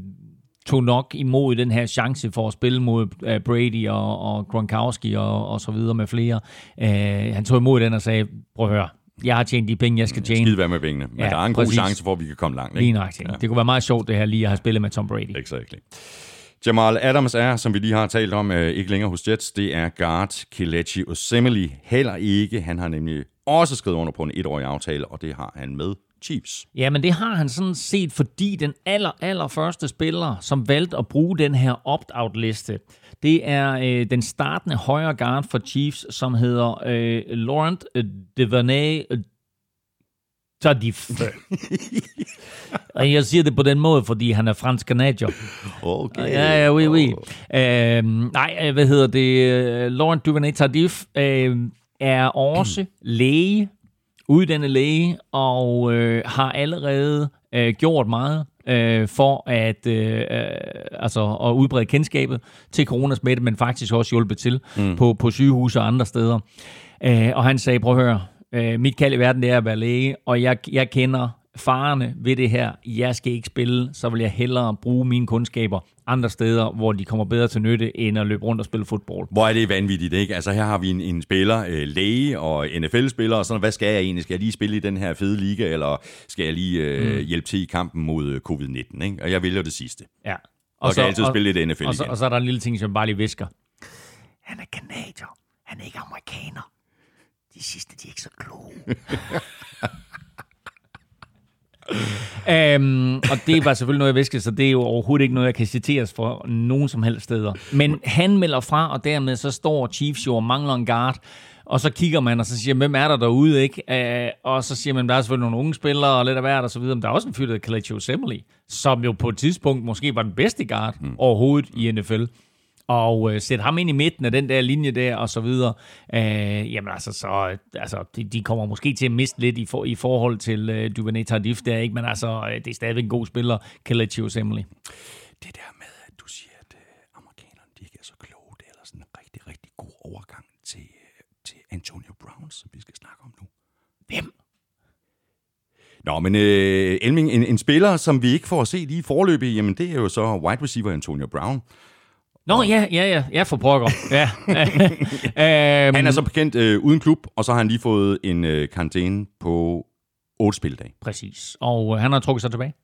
tog nok imod den her chance for at spille mod uh, Brady og, og Gronkowski og, og så videre med flere. Uh, han tog imod den og sagde, prøv at høre, jeg har tjent de penge, jeg skal tjene. Skide være med pengene. Men ja, der er en præcis. god chance for, at vi kan komme langt. Ikke? Lige nøjagtigt. Ja. Det kunne være meget sjovt, det her lige at have spillet med Tom Brady. Exactly. Jamal Adams er, som vi lige har talt om, ikke længere hos Jets. Det er guard Kelechi Osemele heller ikke. Han har nemlig også skrevet under på en etårig aftale, og det har han med Chiefs. Ja, men det har han sådan set, fordi den aller, aller første spiller, som valgte at bruge den her opt-out-liste, det er øh, den startende højre guard for Chiefs, som hedder øh, Laurent Devernay Tadif. [laughs] og jeg siger det på den måde, fordi han er fransk kanadier. Okay. Ja, ja, oui, oui. Oh. Øh, nej, hvad hedder det? Laurent Duvernay Tardif øh, er også [clears throat] læge, uddannet læge, og øh, har allerede øh, gjort meget øh, for at, øh, altså, at udbrede kendskabet til coronasmitte, men faktisk også hjulpet til mm. på, på sygehus og andre steder. Øh, og han sagde, prøv at høre, øh, mit kald i verden det er at være læge, og jeg, jeg kender farerne ved det her. Jeg skal ikke spille, så vil jeg hellere bruge mine kundskaber andre steder, hvor de kommer bedre til nytte, end at løbe rundt og spille fodbold. Hvor er det vanvittigt, ikke? Altså her har vi en, en spiller, øh, læge og NFL-spiller, og sådan, hvad skal jeg egentlig? Skal jeg lige spille i den her fede liga, eller skal jeg lige øh, mm. hjælpe til i kampen mod øh, covid-19, ikke? Og jeg vælger det sidste. Ja. Og, og så, kan altid og, spille lidt NFL og, så, og så er der en lille ting, som bare lige visker. Han er kanadier. Han er ikke amerikaner. De sidste, de er ikke så kloge. [laughs] øhm, og det var selvfølgelig noget, jeg viskede, så det er jo overhovedet ikke noget, jeg kan citeres for nogen som helst steder. Men han melder fra, og dermed så står Chiefs jo og mangler en guard. Og så kigger man, og så siger hvem er der derude, ikke? Uh, og så siger man, der er selvfølgelig nogle unge spillere, og lidt af hvert, og så videre. Men der er også en fyr, der hedder Osemele, som jo på et tidspunkt måske var den bedste guard mm. overhovedet i NFL og øh, sætte ham ind i midten af den der linje der, og så videre, øh, jamen altså, så, altså de, de kommer måske til at miste lidt i, for, i forhold til øh, Duvernay Tardif der, ikke? men altså, øh, det er stadigvæk en god spiller, Kelechi Osemele. Det der med, at du siger, at øh, amerikanerne de ikke er så kloge, det er ellers en rigtig, rigtig god overgang til, øh, til Antonio Brown, som vi skal snakke om nu. Hvem? Nå, men øh, Elming, en, en spiller, som vi ikke får at se lige i forløbet, jamen det er jo så wide receiver Antonio Brown. Nå, ja, ja, ja, ja, for pokker. Ja. um, han er så bekendt øh, uden klub, og så har han lige fået en øh, karantæne på 8 spildage. Præcis. Og øh, han har trukket sig tilbage.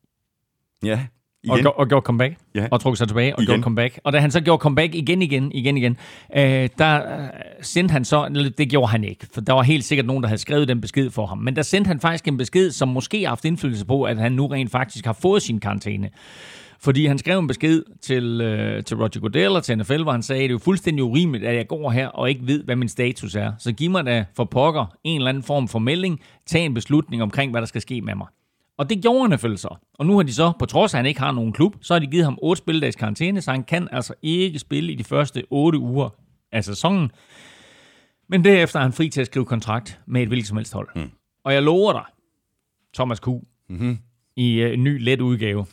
Ja, igen. Og, og gjort comeback, Ja. og trukket sig tilbage, og Igen. gjort comeback. Og da han så gjorde comeback igen, igen, igen, igen, øh, der øh, sendte han så, det gjorde han ikke, for der var helt sikkert nogen, der havde skrevet den besked for ham, men der sendte han faktisk en besked, som måske har haft indflydelse på, at han nu rent faktisk har fået sin karantæne. Fordi han skrev en besked til, øh, til Roger Goodell og til NFL, hvor han sagde, det er jo fuldstændig urimeligt, at jeg går her og ikke ved, hvad min status er. Så giv mig da for pokker en eller anden form for melding, tag en beslutning omkring, hvad der skal ske med mig. Og det gjorde han NFL så. Og nu har de så, på trods af, at han ikke har nogen klub, så har de givet ham 8 spilledags karantæne, så han kan altså ikke spille i de første 8 uger af sæsonen. Men derefter er han fri til at skrive kontrakt med et hvilket som helst hold. Mm. Og jeg lover dig, Thomas Q, mm-hmm. I øh, en ny let udgave,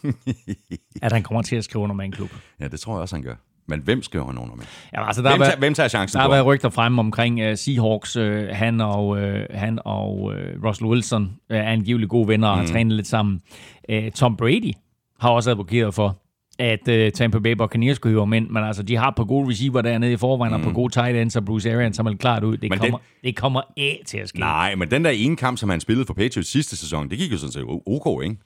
[laughs] at han kommer til at skrive under med en klub. Ja, det tror jeg også, han gør. Men hvem skriver han under med? Ja, altså, der Hvem tager, været, hvem tager chancen der har været rygter fremme omkring uh, Seahawks. Uh, han og, uh, han og uh, Russell Wilson uh, er angiveligt gode venner og har trænet lidt sammen. Uh, Tom Brady har også advokeret for, at uh, Tampa Bay Buccaneers skulle hive ham ind, men altså, de har på gode receiver dernede i forvejen, mm. og på gode tight ends, og Bruce Arians har meldt klart ud. Det Men kommer, det kommer af til at ske. Nej, men den der ene kamp, som han spillede for Patriots sidste sæson, det gik jo sådan set ok, ikke?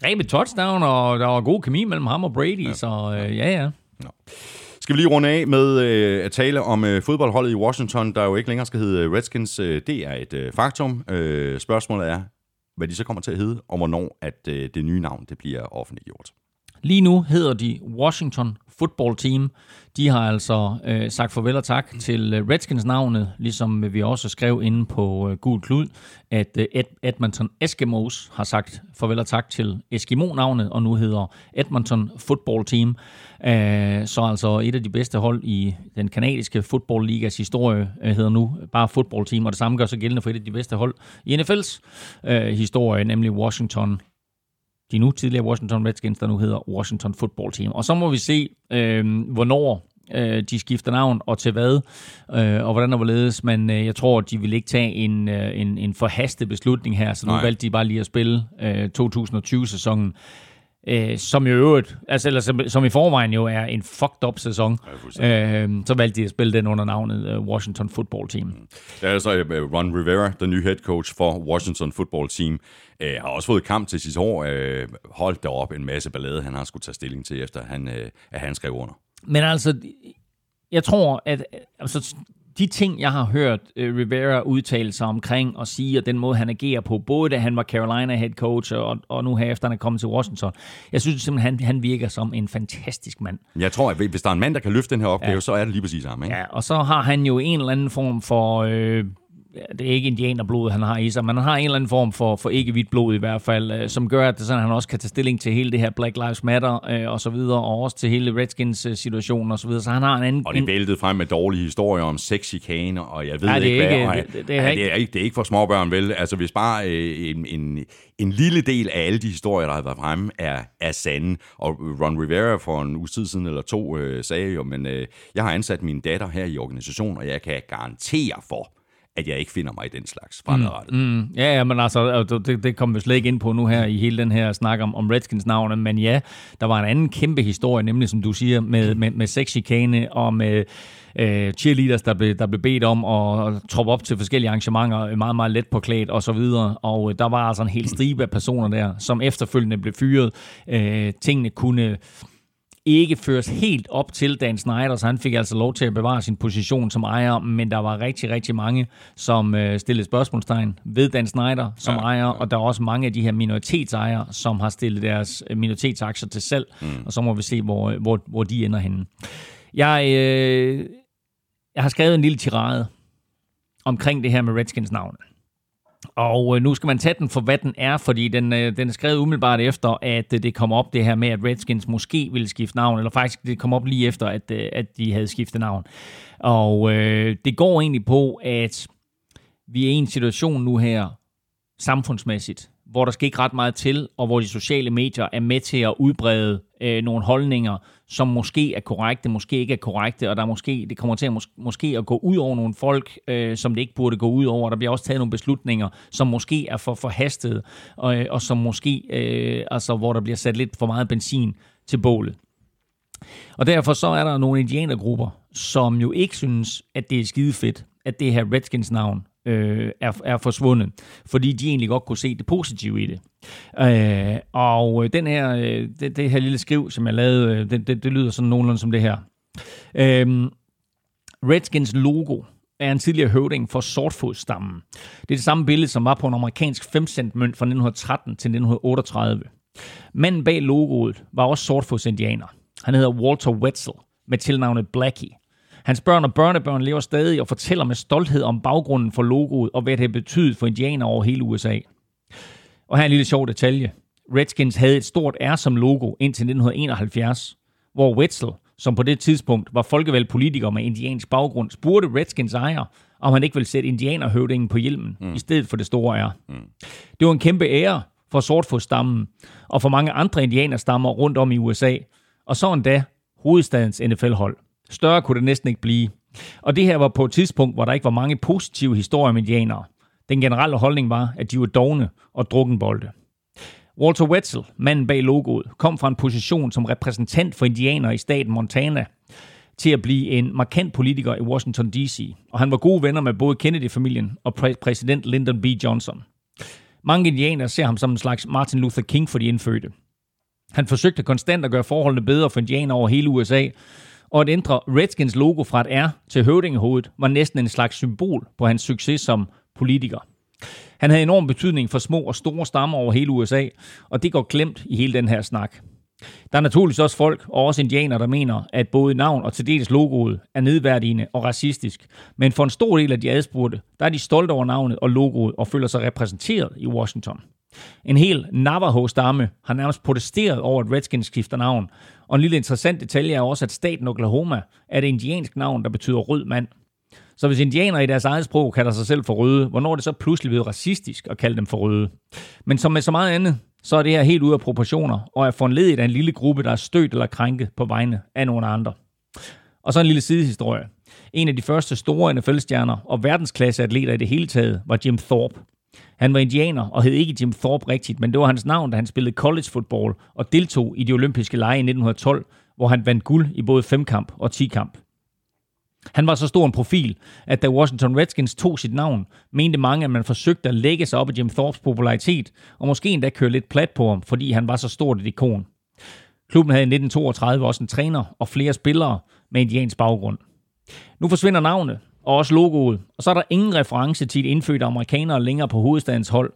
Greb et touchdown, og der var god kemi mellem ham og Brady, ja. så uh, ja, ja. Nå. Skal vi lige runde af med øh, at tale om øh, fodboldholdet i Washington, der jo ikke længere skal hedde Redskins. Øh, det er et øh, faktum. Øh, spørgsmålet er, hvad de så kommer til at hedde, og hvornår at øh, det nye navn det bliver offentliggjort. Lige nu hedder de Washington Football Team. De har altså øh, sagt farvel og tak til øh, Redskins-navnet, ligesom vi også skrev inde på øh, Gul Klud, at øh, Ed- Edmonton Eskimos har sagt farvel og tak til Eskimo-navnet, og nu hedder Edmonton Football Team. Øh, så altså et af de bedste hold i den kanadiske Football Ligas historie øh, hedder nu bare Football Team, og det samme gør sig gældende for et af de bedste hold i NFL's øh, historie, nemlig Washington de nu tidligere Washington Redskins, der nu hedder Washington Football Team. Og så må vi se, øh, hvornår øh, de skifter navn og til hvad, øh, og hvordan og hvorledes, men øh, jeg tror, de vil ikke tage en, øh, en, en forhastet beslutning her, så nu Nej. valgte de bare lige at spille øh, 2020-sæsonen, øh, som i øvrigt, altså, eller som, som i forvejen jo er en fucked up sæson, Ja, øh, så valgte de at spille den under navnet øh, Washington Football Team. Der er så øh, Ron Rivera, den nye head coach for Washington Football Team, øh, har også fået kamp til sidste år. Øh, holdt derop en masse ballade, han har skulle tage stilling til, efter han, øh, at han skrev under. Men altså, jeg tror, at altså, de ting, jeg har hørt uh, Rivera udtale sig omkring og sige, og den måde, han agerer på, både da han var Carolina head coach, og, og nu her efter han er kommet til Washington, jeg synes simpelthen, han, han virker som en fantastisk mand. Jeg tror, at hvis der er en mand, der kan løfte den her opgave, ja. så er det lige præcis ham. Ikke? Ja, og så har han jo en eller anden form for... Øh, det er ikke indianerblod, han har i sig, men han har en eller anden form for, for ikke hvidt blod i hvert fald, øh, som gør, at det sådan, han også kan tage stilling til hele det her Black Lives Matter øh, og så videre, og også til hele Redskins øh, situation og så videre. Så han har en anden... Og det væltede frem med dårlige historier om sexchikane, og jeg ved ikke, ikke- hvad. og- det- det- det er ja, ikke- det, er ikke, det er ikke for småbørn, vel? Altså, hvis bare øh, en, en, en lille del af alle de historier, der har været fremme, er, er sande. Og Ron Rivera for en uge tid siden eller to øh, sagde jo, men øh, jeg har ansat min datter her i organisationen, og jeg kan garantere for, at jeg ikke finder mig i den slags fremadrettet. Mm. Mm, ja, ja, men altså, øh, det, det kommer vi slet ikke ind på nu her i hele den her snak om, om Redskins navne, men ja, der var en anden kæmpe historie, nemlig som du siger, med, med, med sexchikane og med øh, cheerleaders, der blev, der blev bedt om at troppe op til forskellige arrangementer, øh, meget, meget let påklædt og så videre, og øh, der var altså en hel stribe af personer der, som efterfølgende blev fyret. Øh, tingene kunne ikke føres helt op til Dan Snyder, så han fik altså lov til at bevare sin position som ejer, men der var rigtig, rigtig mange, som øh, stillede spørgsmålstegn ved Dan Snyder som ja, ejer, ja. og der er også mange af de her minoritetsejere, som har stillet deres øh, minoritetsaktier til salg, mm. og så må vi se, hvor, hvor, hvor de ender henne. Jeg, øh, jeg har skrevet en lille tirade omkring det her med Redskins navn. Og øh, nu skal man tage den for, hvad den er, fordi den, øh, den er skrevet umiddelbart efter, at øh, det kom op det her med, at Redskins måske ville skifte navn, eller faktisk det kom op lige efter, at, øh, at de havde skiftet navn. Og øh, det går egentlig på, at vi er i en situation nu her, samfundsmæssigt, hvor der skal ikke ret meget til, og hvor de sociale medier er med til at udbrede øh, nogle holdninger, som måske er korrekte, måske ikke er korrekte, og der måske, det kommer til at mås- måske at gå ud over nogle folk, øh, som det ikke burde gå ud over. Der bliver også taget nogle beslutninger, som måske er for forhastede, og, øh, og som måske, øh, altså hvor der bliver sat lidt for meget benzin til bålet. Og derfor så er der nogle indianergrupper, som jo ikke synes, at det er skide fedt, at det her Redskins navn øh, er, er forsvundet, fordi de egentlig godt kunne se det positive i det. Øh, og øh, den her, øh, det, det her lille skriv, som jeg lavede, øh, det, det, det lyder sådan nogenlunde som det her. Øh, Redskins logo er en tidligere høvding for sortfodstammen. Det er det samme billede, som var på en amerikansk 5 cent mønt fra 1913 til 1938. Manden bag logoet var også sortfodsindianer. Han hedder Walter Wetzel med tilnavnet Blackie. Hans børn og børnebørn lever stadig og fortæller med stolthed om baggrunden for logoet og hvad det har betydet for indianere over hele USA. Og her er en lille sjov detalje. Redskins havde et stort R som logo indtil 1971, hvor Wetzel, som på det tidspunkt var folkevalgt politiker med indiansk baggrund, spurgte Redskins ejer, om han ikke ville sætte indianerhøvdingen på hjelmen, mm. i stedet for det store R. Mm. Det var en kæmpe ære for sortfodstammen og for mange andre indianerstammer rundt om i USA, og så endda hovedstadens NFL-hold. Større kunne det næsten ikke blive. Og det her var på et tidspunkt, hvor der ikke var mange positive historier om indianere. Den generelle holdning var, at de var dogne og drukkenbolde. Walter Wetzel, manden bag logoet, kom fra en position som repræsentant for indianere i staten Montana til at blive en markant politiker i Washington D.C., og han var gode venner med både Kennedy-familien og præ- præsident Lyndon B. Johnson. Mange indianere ser ham som en slags Martin Luther King for de indfødte. Han forsøgte konstant at gøre forholdene bedre for indianere over hele USA, og at ændre Redskins logo fra et R til høvdingehovedet var næsten en slags symbol på hans succes som politiker. Han havde enorm betydning for små og store stammer over hele USA, og det går glemt i hele den her snak. Der er naturligvis også folk, og også indianer, der mener, at både navn og til dels logoet er nedværdigende og racistisk. Men for en stor del af de adspurgte, der er de stolte over navnet og logoet og føler sig repræsenteret i Washington. En hel Navajo-stamme har nærmest protesteret over, at Redskins skifter navn. Og en lille interessant detalje er også, at staten Oklahoma er det indiansk navn, der betyder rød mand. Så hvis indianere i deres eget sprog kalder sig selv for røde, hvornår er det så pludselig blevet racistisk at kalde dem for røde? Men som med så meget andet, så er det her helt ude af proportioner, og er foranledet af en lille gruppe, der er stødt eller krænket på vegne af nogle andre. Og så en lille sidehistorie. En af de første store NFL-stjerner og verdensklasseatleter i det hele taget var Jim Thorpe. Han var indianer og hed ikke Jim Thorpe rigtigt, men det var hans navn, da han spillede college football og deltog i de olympiske lege i 1912, hvor han vandt guld i både femkamp og 10 kamp. Han var så stor en profil, at da Washington Redskins tog sit navn, mente mange, at man forsøgte at lægge sig op i Jim Thorpes popularitet, og måske endda køre lidt plat på ham, fordi han var så stort et ikon. Klubben havde i 1932 også en træner og flere spillere med indiansk baggrund. Nu forsvinder navnet, og også logoet, og så er der ingen reference til et indfødte amerikanere længere på hovedstadens hold.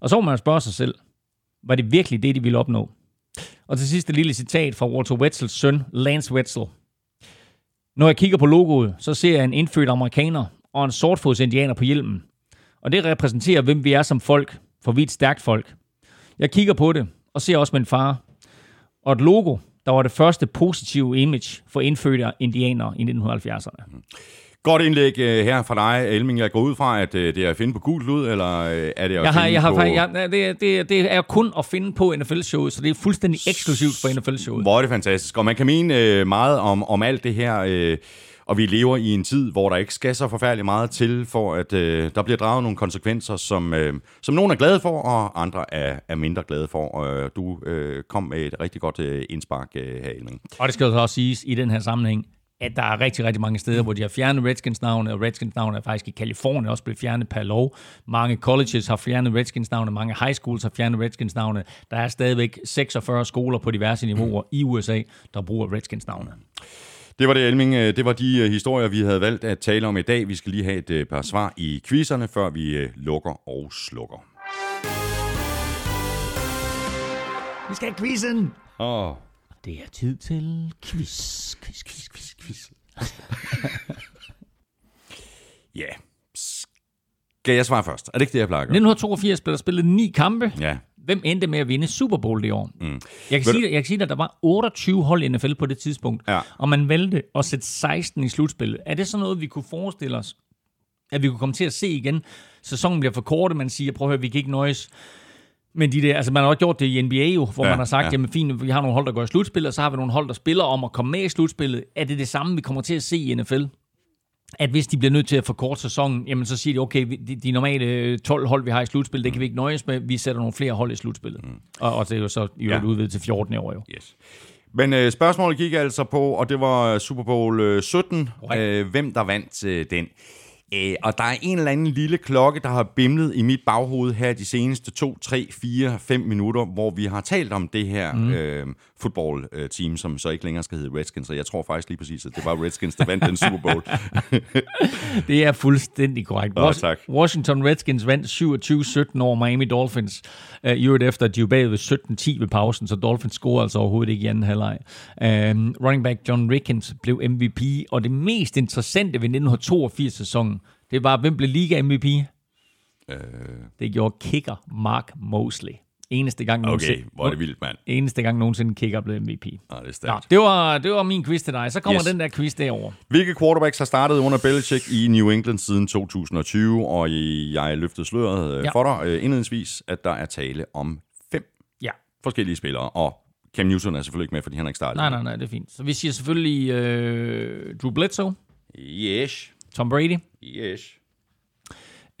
Og så må man spørge sig selv, var det virkelig det, de ville opnå? Og til sidst et lille citat fra Walter Wetzels søn, Lance Wetzel. Når jeg kigger på logoet, så ser jeg en indfødt amerikaner og en sortfods indianer på hjelmen. Og det repræsenterer, hvem vi er som folk, for vi er et stærkt folk. Jeg kigger på det, og ser også min far. Og et logo, der var det første positive image for indfødte indianere i 1970'erne. Godt indlæg øh, her fra dig, Elming. Jeg går ud fra, at øh, det er at finde på gult lud, eller øh, er det at jeg har, jeg har, på... Jeg, det, det, det er kun at finde på NFL-showet, så det er fuldstændig eksklusivt for NFL-showet. Hvor er det fantastisk. Og man kan mene øh, meget om, om alt det her, øh, og vi lever i en tid, hvor der ikke skal så forfærdeligt meget til, for at øh, der bliver draget nogle konsekvenser, som, øh, som nogen er glade for, og andre er, er mindre glade for. Og øh, du øh, kom med et rigtig godt øh, indspark øh, her, Elming. Og det skal jo også siges i den her sammenhæng, at der er rigtig, rigtig mange steder, hvor de har fjernet Redskins navne, og Redskins navne er faktisk i Kalifornien også blevet fjernet per lov. Mange colleges har fjernet Redskins navne, mange high schools har fjernet Redskins navne. Der er stadigvæk 46 skoler på diverse niveauer i USA, der bruger Redskins navne. Det var det, Elming. Øh, det var de øh, historier, vi havde valgt at tale om i dag. Vi skal lige have et øh, par svar i quizzerne, før vi lukker og slukker. Vi skal have quizzen! Åh. Oh. Det er tid til quiz, quiz, quiz, quiz, quiz. [laughs] ja. Skal jeg svare først? Er det ikke det, jeg plejer at gøre? 1982 blev der spillet ni kampe. Ja. Hvem endte med at vinde Super Bowl det år? Mm. Jeg, kan sige, jeg kan sige, at der var 28 hold i NFL på det tidspunkt, ja. og man valgte at sætte 16 i slutspillet. Er det sådan noget, vi kunne forestille os, at vi kunne komme til at se igen? Sæsonen bliver for kort, man siger, prøv at høre, vi kan ikke nøjes men de der, altså man har også gjort det i NBA jo, hvor ja, man har sagt, ja. jamen fint, vi har nogle hold, der går i slutspillet, og så har vi nogle hold, der spiller om at komme med i slutspillet. Er det det samme, vi kommer til at se i NFL? At hvis de bliver nødt til at forkorte sæsonen, jamen så siger de, okay, de, de normale 12 hold, vi har i slutspillet, det kan vi ikke nøjes med, vi sætter nogle flere hold i slutspillet. Mm. Og, og det er jo så i ja. udvidet til 14 år jo. Yes. Men øh, spørgsmålet gik altså på, og det var Super Bowl øh, 17, øh, hvem der vandt øh, den. Øh, og der er en eller anden lille klokke, der har bimlet i mit baghoved her de seneste 2, 3, 4, 5 minutter, hvor vi har talt om det her mm. øh, fodboldteam, som så ikke længere skal hedde Redskins. Så jeg tror faktisk lige præcis, at det var Redskins, der vandt den Super Bowl. [laughs] det er fuldstændig korrekt. Oh, tak. Washington Redskins vandt 27-17 over Miami Dolphins. Uh, i øvrigt efter, at de var bagved 17-10 ved pausen, så Dolphins scorede altså overhovedet ikke i anden halvleg. Uh, running back John Rickens blev MVP, og det mest interessante ved 1982-sæsonen, det var, hvem blev liga MVP? Uh... Det gjorde kicker Mark Mosley. Eneste gang nogensinde. Okay, hvor er det vildt, mand. Eneste gang nogensinde kicker blev MVP. Ah, det er stærkt. Ja, det, var, det var min quiz til dig. Så kommer yes. den der quiz derover. Hvilke quarterbacks har startet under Belichick i New England siden 2020? Og jeg løftede sløret øh, ja. for dig uh, indledningsvis, at der er tale om fem ja. forskellige spillere. Og Cam Newton er selvfølgelig ikke med, fordi han har ikke startet. Nej, nej, nej, det er fint. Så vi siger selvfølgelig uh, Drew Bledsoe. Yes. Tom Brady. Yes.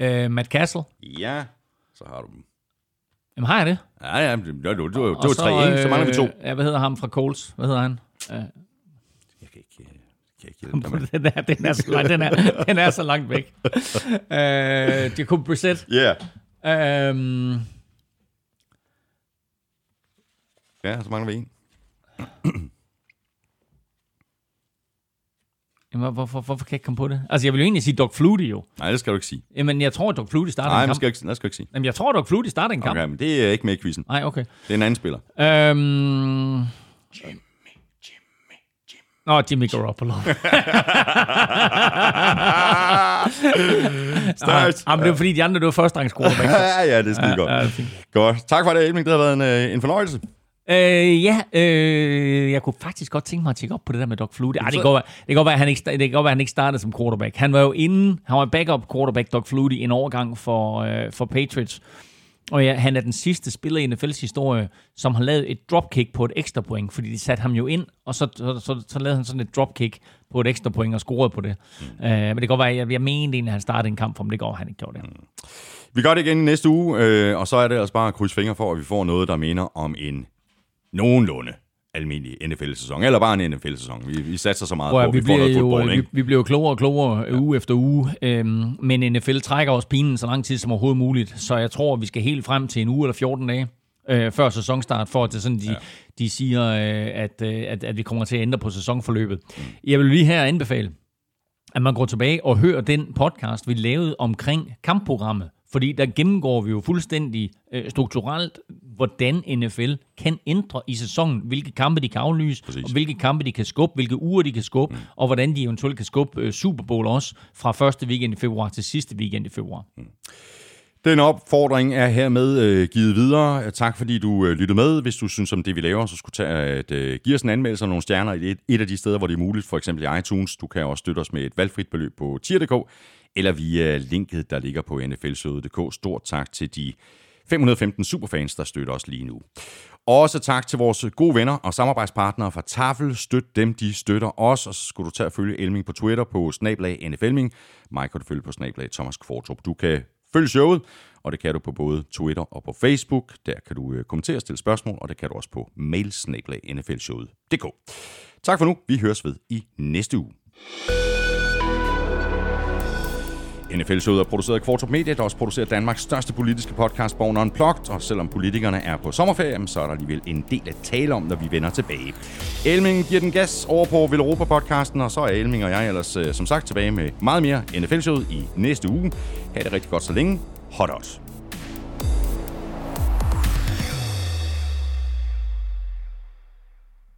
Uh, Matt Castle. Ja, så har du dem. Jamen har jeg det? Ja, ja, det, det, det, det, det var tre, ikke? Så mangler vi to. Ja, hvad hedder ham fra Coles? Hvad hedder han? Uh, jeg kan ikke, jeg kan ikke hjælpe dig [laughs] den, er, den, er så langt, den, er, den er så langt væk. [laughs] uh, Jacob Brissett. Ja. Yeah. Um, ja, så mangler vi en. [clears throat] Jamen, hvorfor, hvorfor kan jeg ikke komme på det? Altså, jeg vil jo egentlig sige Doc Flutie jo. Nej, det skal du ikke sige. Jamen, jeg tror, Doc Flutie starter Nej, en kamp. Nej, det skal, jeg ikke, Jamen, jeg tror, Doc Flutie starter en kamp. Okay, men det er ikke med i quizzen. Nej, okay. Det er en anden spiller. Øhm... Jimmy, Jimmy, Jimmy. Nå, Jimmy Garoppolo. [laughs] Stærkt. Ah, men det var fordi, de andre, det var første rangs [laughs] ja, ja, det er skide ja, godt. Ja, godt. Tak for det, Elming. Det har været en, øh, en fornøjelse. Øh, ja, øh, jeg kunne faktisk godt tænke mig at tjekke op på det der med Doc Flutie. Ej, det, kan godt være, det, kan godt være, at han ikke, det kan godt være, han ikke startede som quarterback. Han var jo inden, han var backup quarterback, Doc Flutie, en overgang for, øh, for Patriots. Og ja, han er den sidste spiller i NFL's historie, som har lavet et dropkick på et ekstra point, fordi de satte ham jo ind, og så, så, så, så lavede han sådan et dropkick på et ekstra point og scorede på det. Mm. Uh, men det kan godt være, jeg, jeg mener egentlig, at han startede en kamp for ham. Det går, han ikke gjorde det. Mm. Vi gør det igen næste uge, øh, og så er det altså bare at krydse fingre for, at vi får noget, der minder om en nogenlunde almindelig NFL-sæson, eller bare en NFL-sæson. Vi, vi satser så meget Prøv, på, vi, vi får noget fodbold, ikke? Vi, vi bliver jo klogere og klogere ja. uge efter uge, øhm, men NFL trækker også pinen så lang tid som overhovedet muligt, så jeg tror, vi skal helt frem til en uge eller 14 dage øh, før sæsonstart, for at det sådan, de, ja. de siger, øh, at, øh, at, at vi kommer til at ændre på sæsonforløbet. Mm. Jeg vil lige her anbefale, at man går tilbage og hører den podcast, vi lavede omkring kampprogrammet fordi der gennemgår vi jo fuldstændig øh, strukturelt, hvordan NFL kan ændre i sæsonen, hvilke kampe de kan aflyse, Præcis. og hvilke kampe de kan skubbe, hvilke uger de kan skubbe, mm. og hvordan de eventuelt kan skubbe øh, Super Bowl også fra første weekend i februar til sidste weekend i februar. Mm. Den opfordring er hermed øh, givet videre. Tak fordi du øh, lyttede med. Hvis du synes om det, vi laver, så skulle tage at øh, give os en anmeldelse og nogle stjerner i et, et af de steder, hvor det er muligt, for eksempel i iTunes. Du kan også støtte os med et valgfrit beløb på tier.dk eller via linket, der ligger på nflsøde.dk. Stort tak til de 515 superfans, der støtter os lige nu. Også tak til vores gode venner og samarbejdspartnere fra Tafel. Støt dem, de støtter os. Og så skulle du tage at følge Elming på Twitter på snablag NFLming. Mig kan du følge på snablag Thomas Kvartrup. Du kan følge showet, og det kan du på både Twitter og på Facebook. Der kan du øh, kommentere og stille spørgsmål, og det kan du også på mailsnablag.nflshowet.dk. Tak for nu. Vi høres ved i næste uge. NFL-showet er produceret af Kvartrup Media, der også producerer Danmarks største politiske podcast, Born Unplugged. Og selvom politikerne er på sommerferie, så er der alligevel en del at tale om, når vi vender tilbage. Elming giver den gas over på Villeuropa-podcasten, og så er Elming og jeg ellers øh, som sagt tilbage med meget mere NFL-showet i næste uge. Ha' det rigtig godt så længe. Hot også.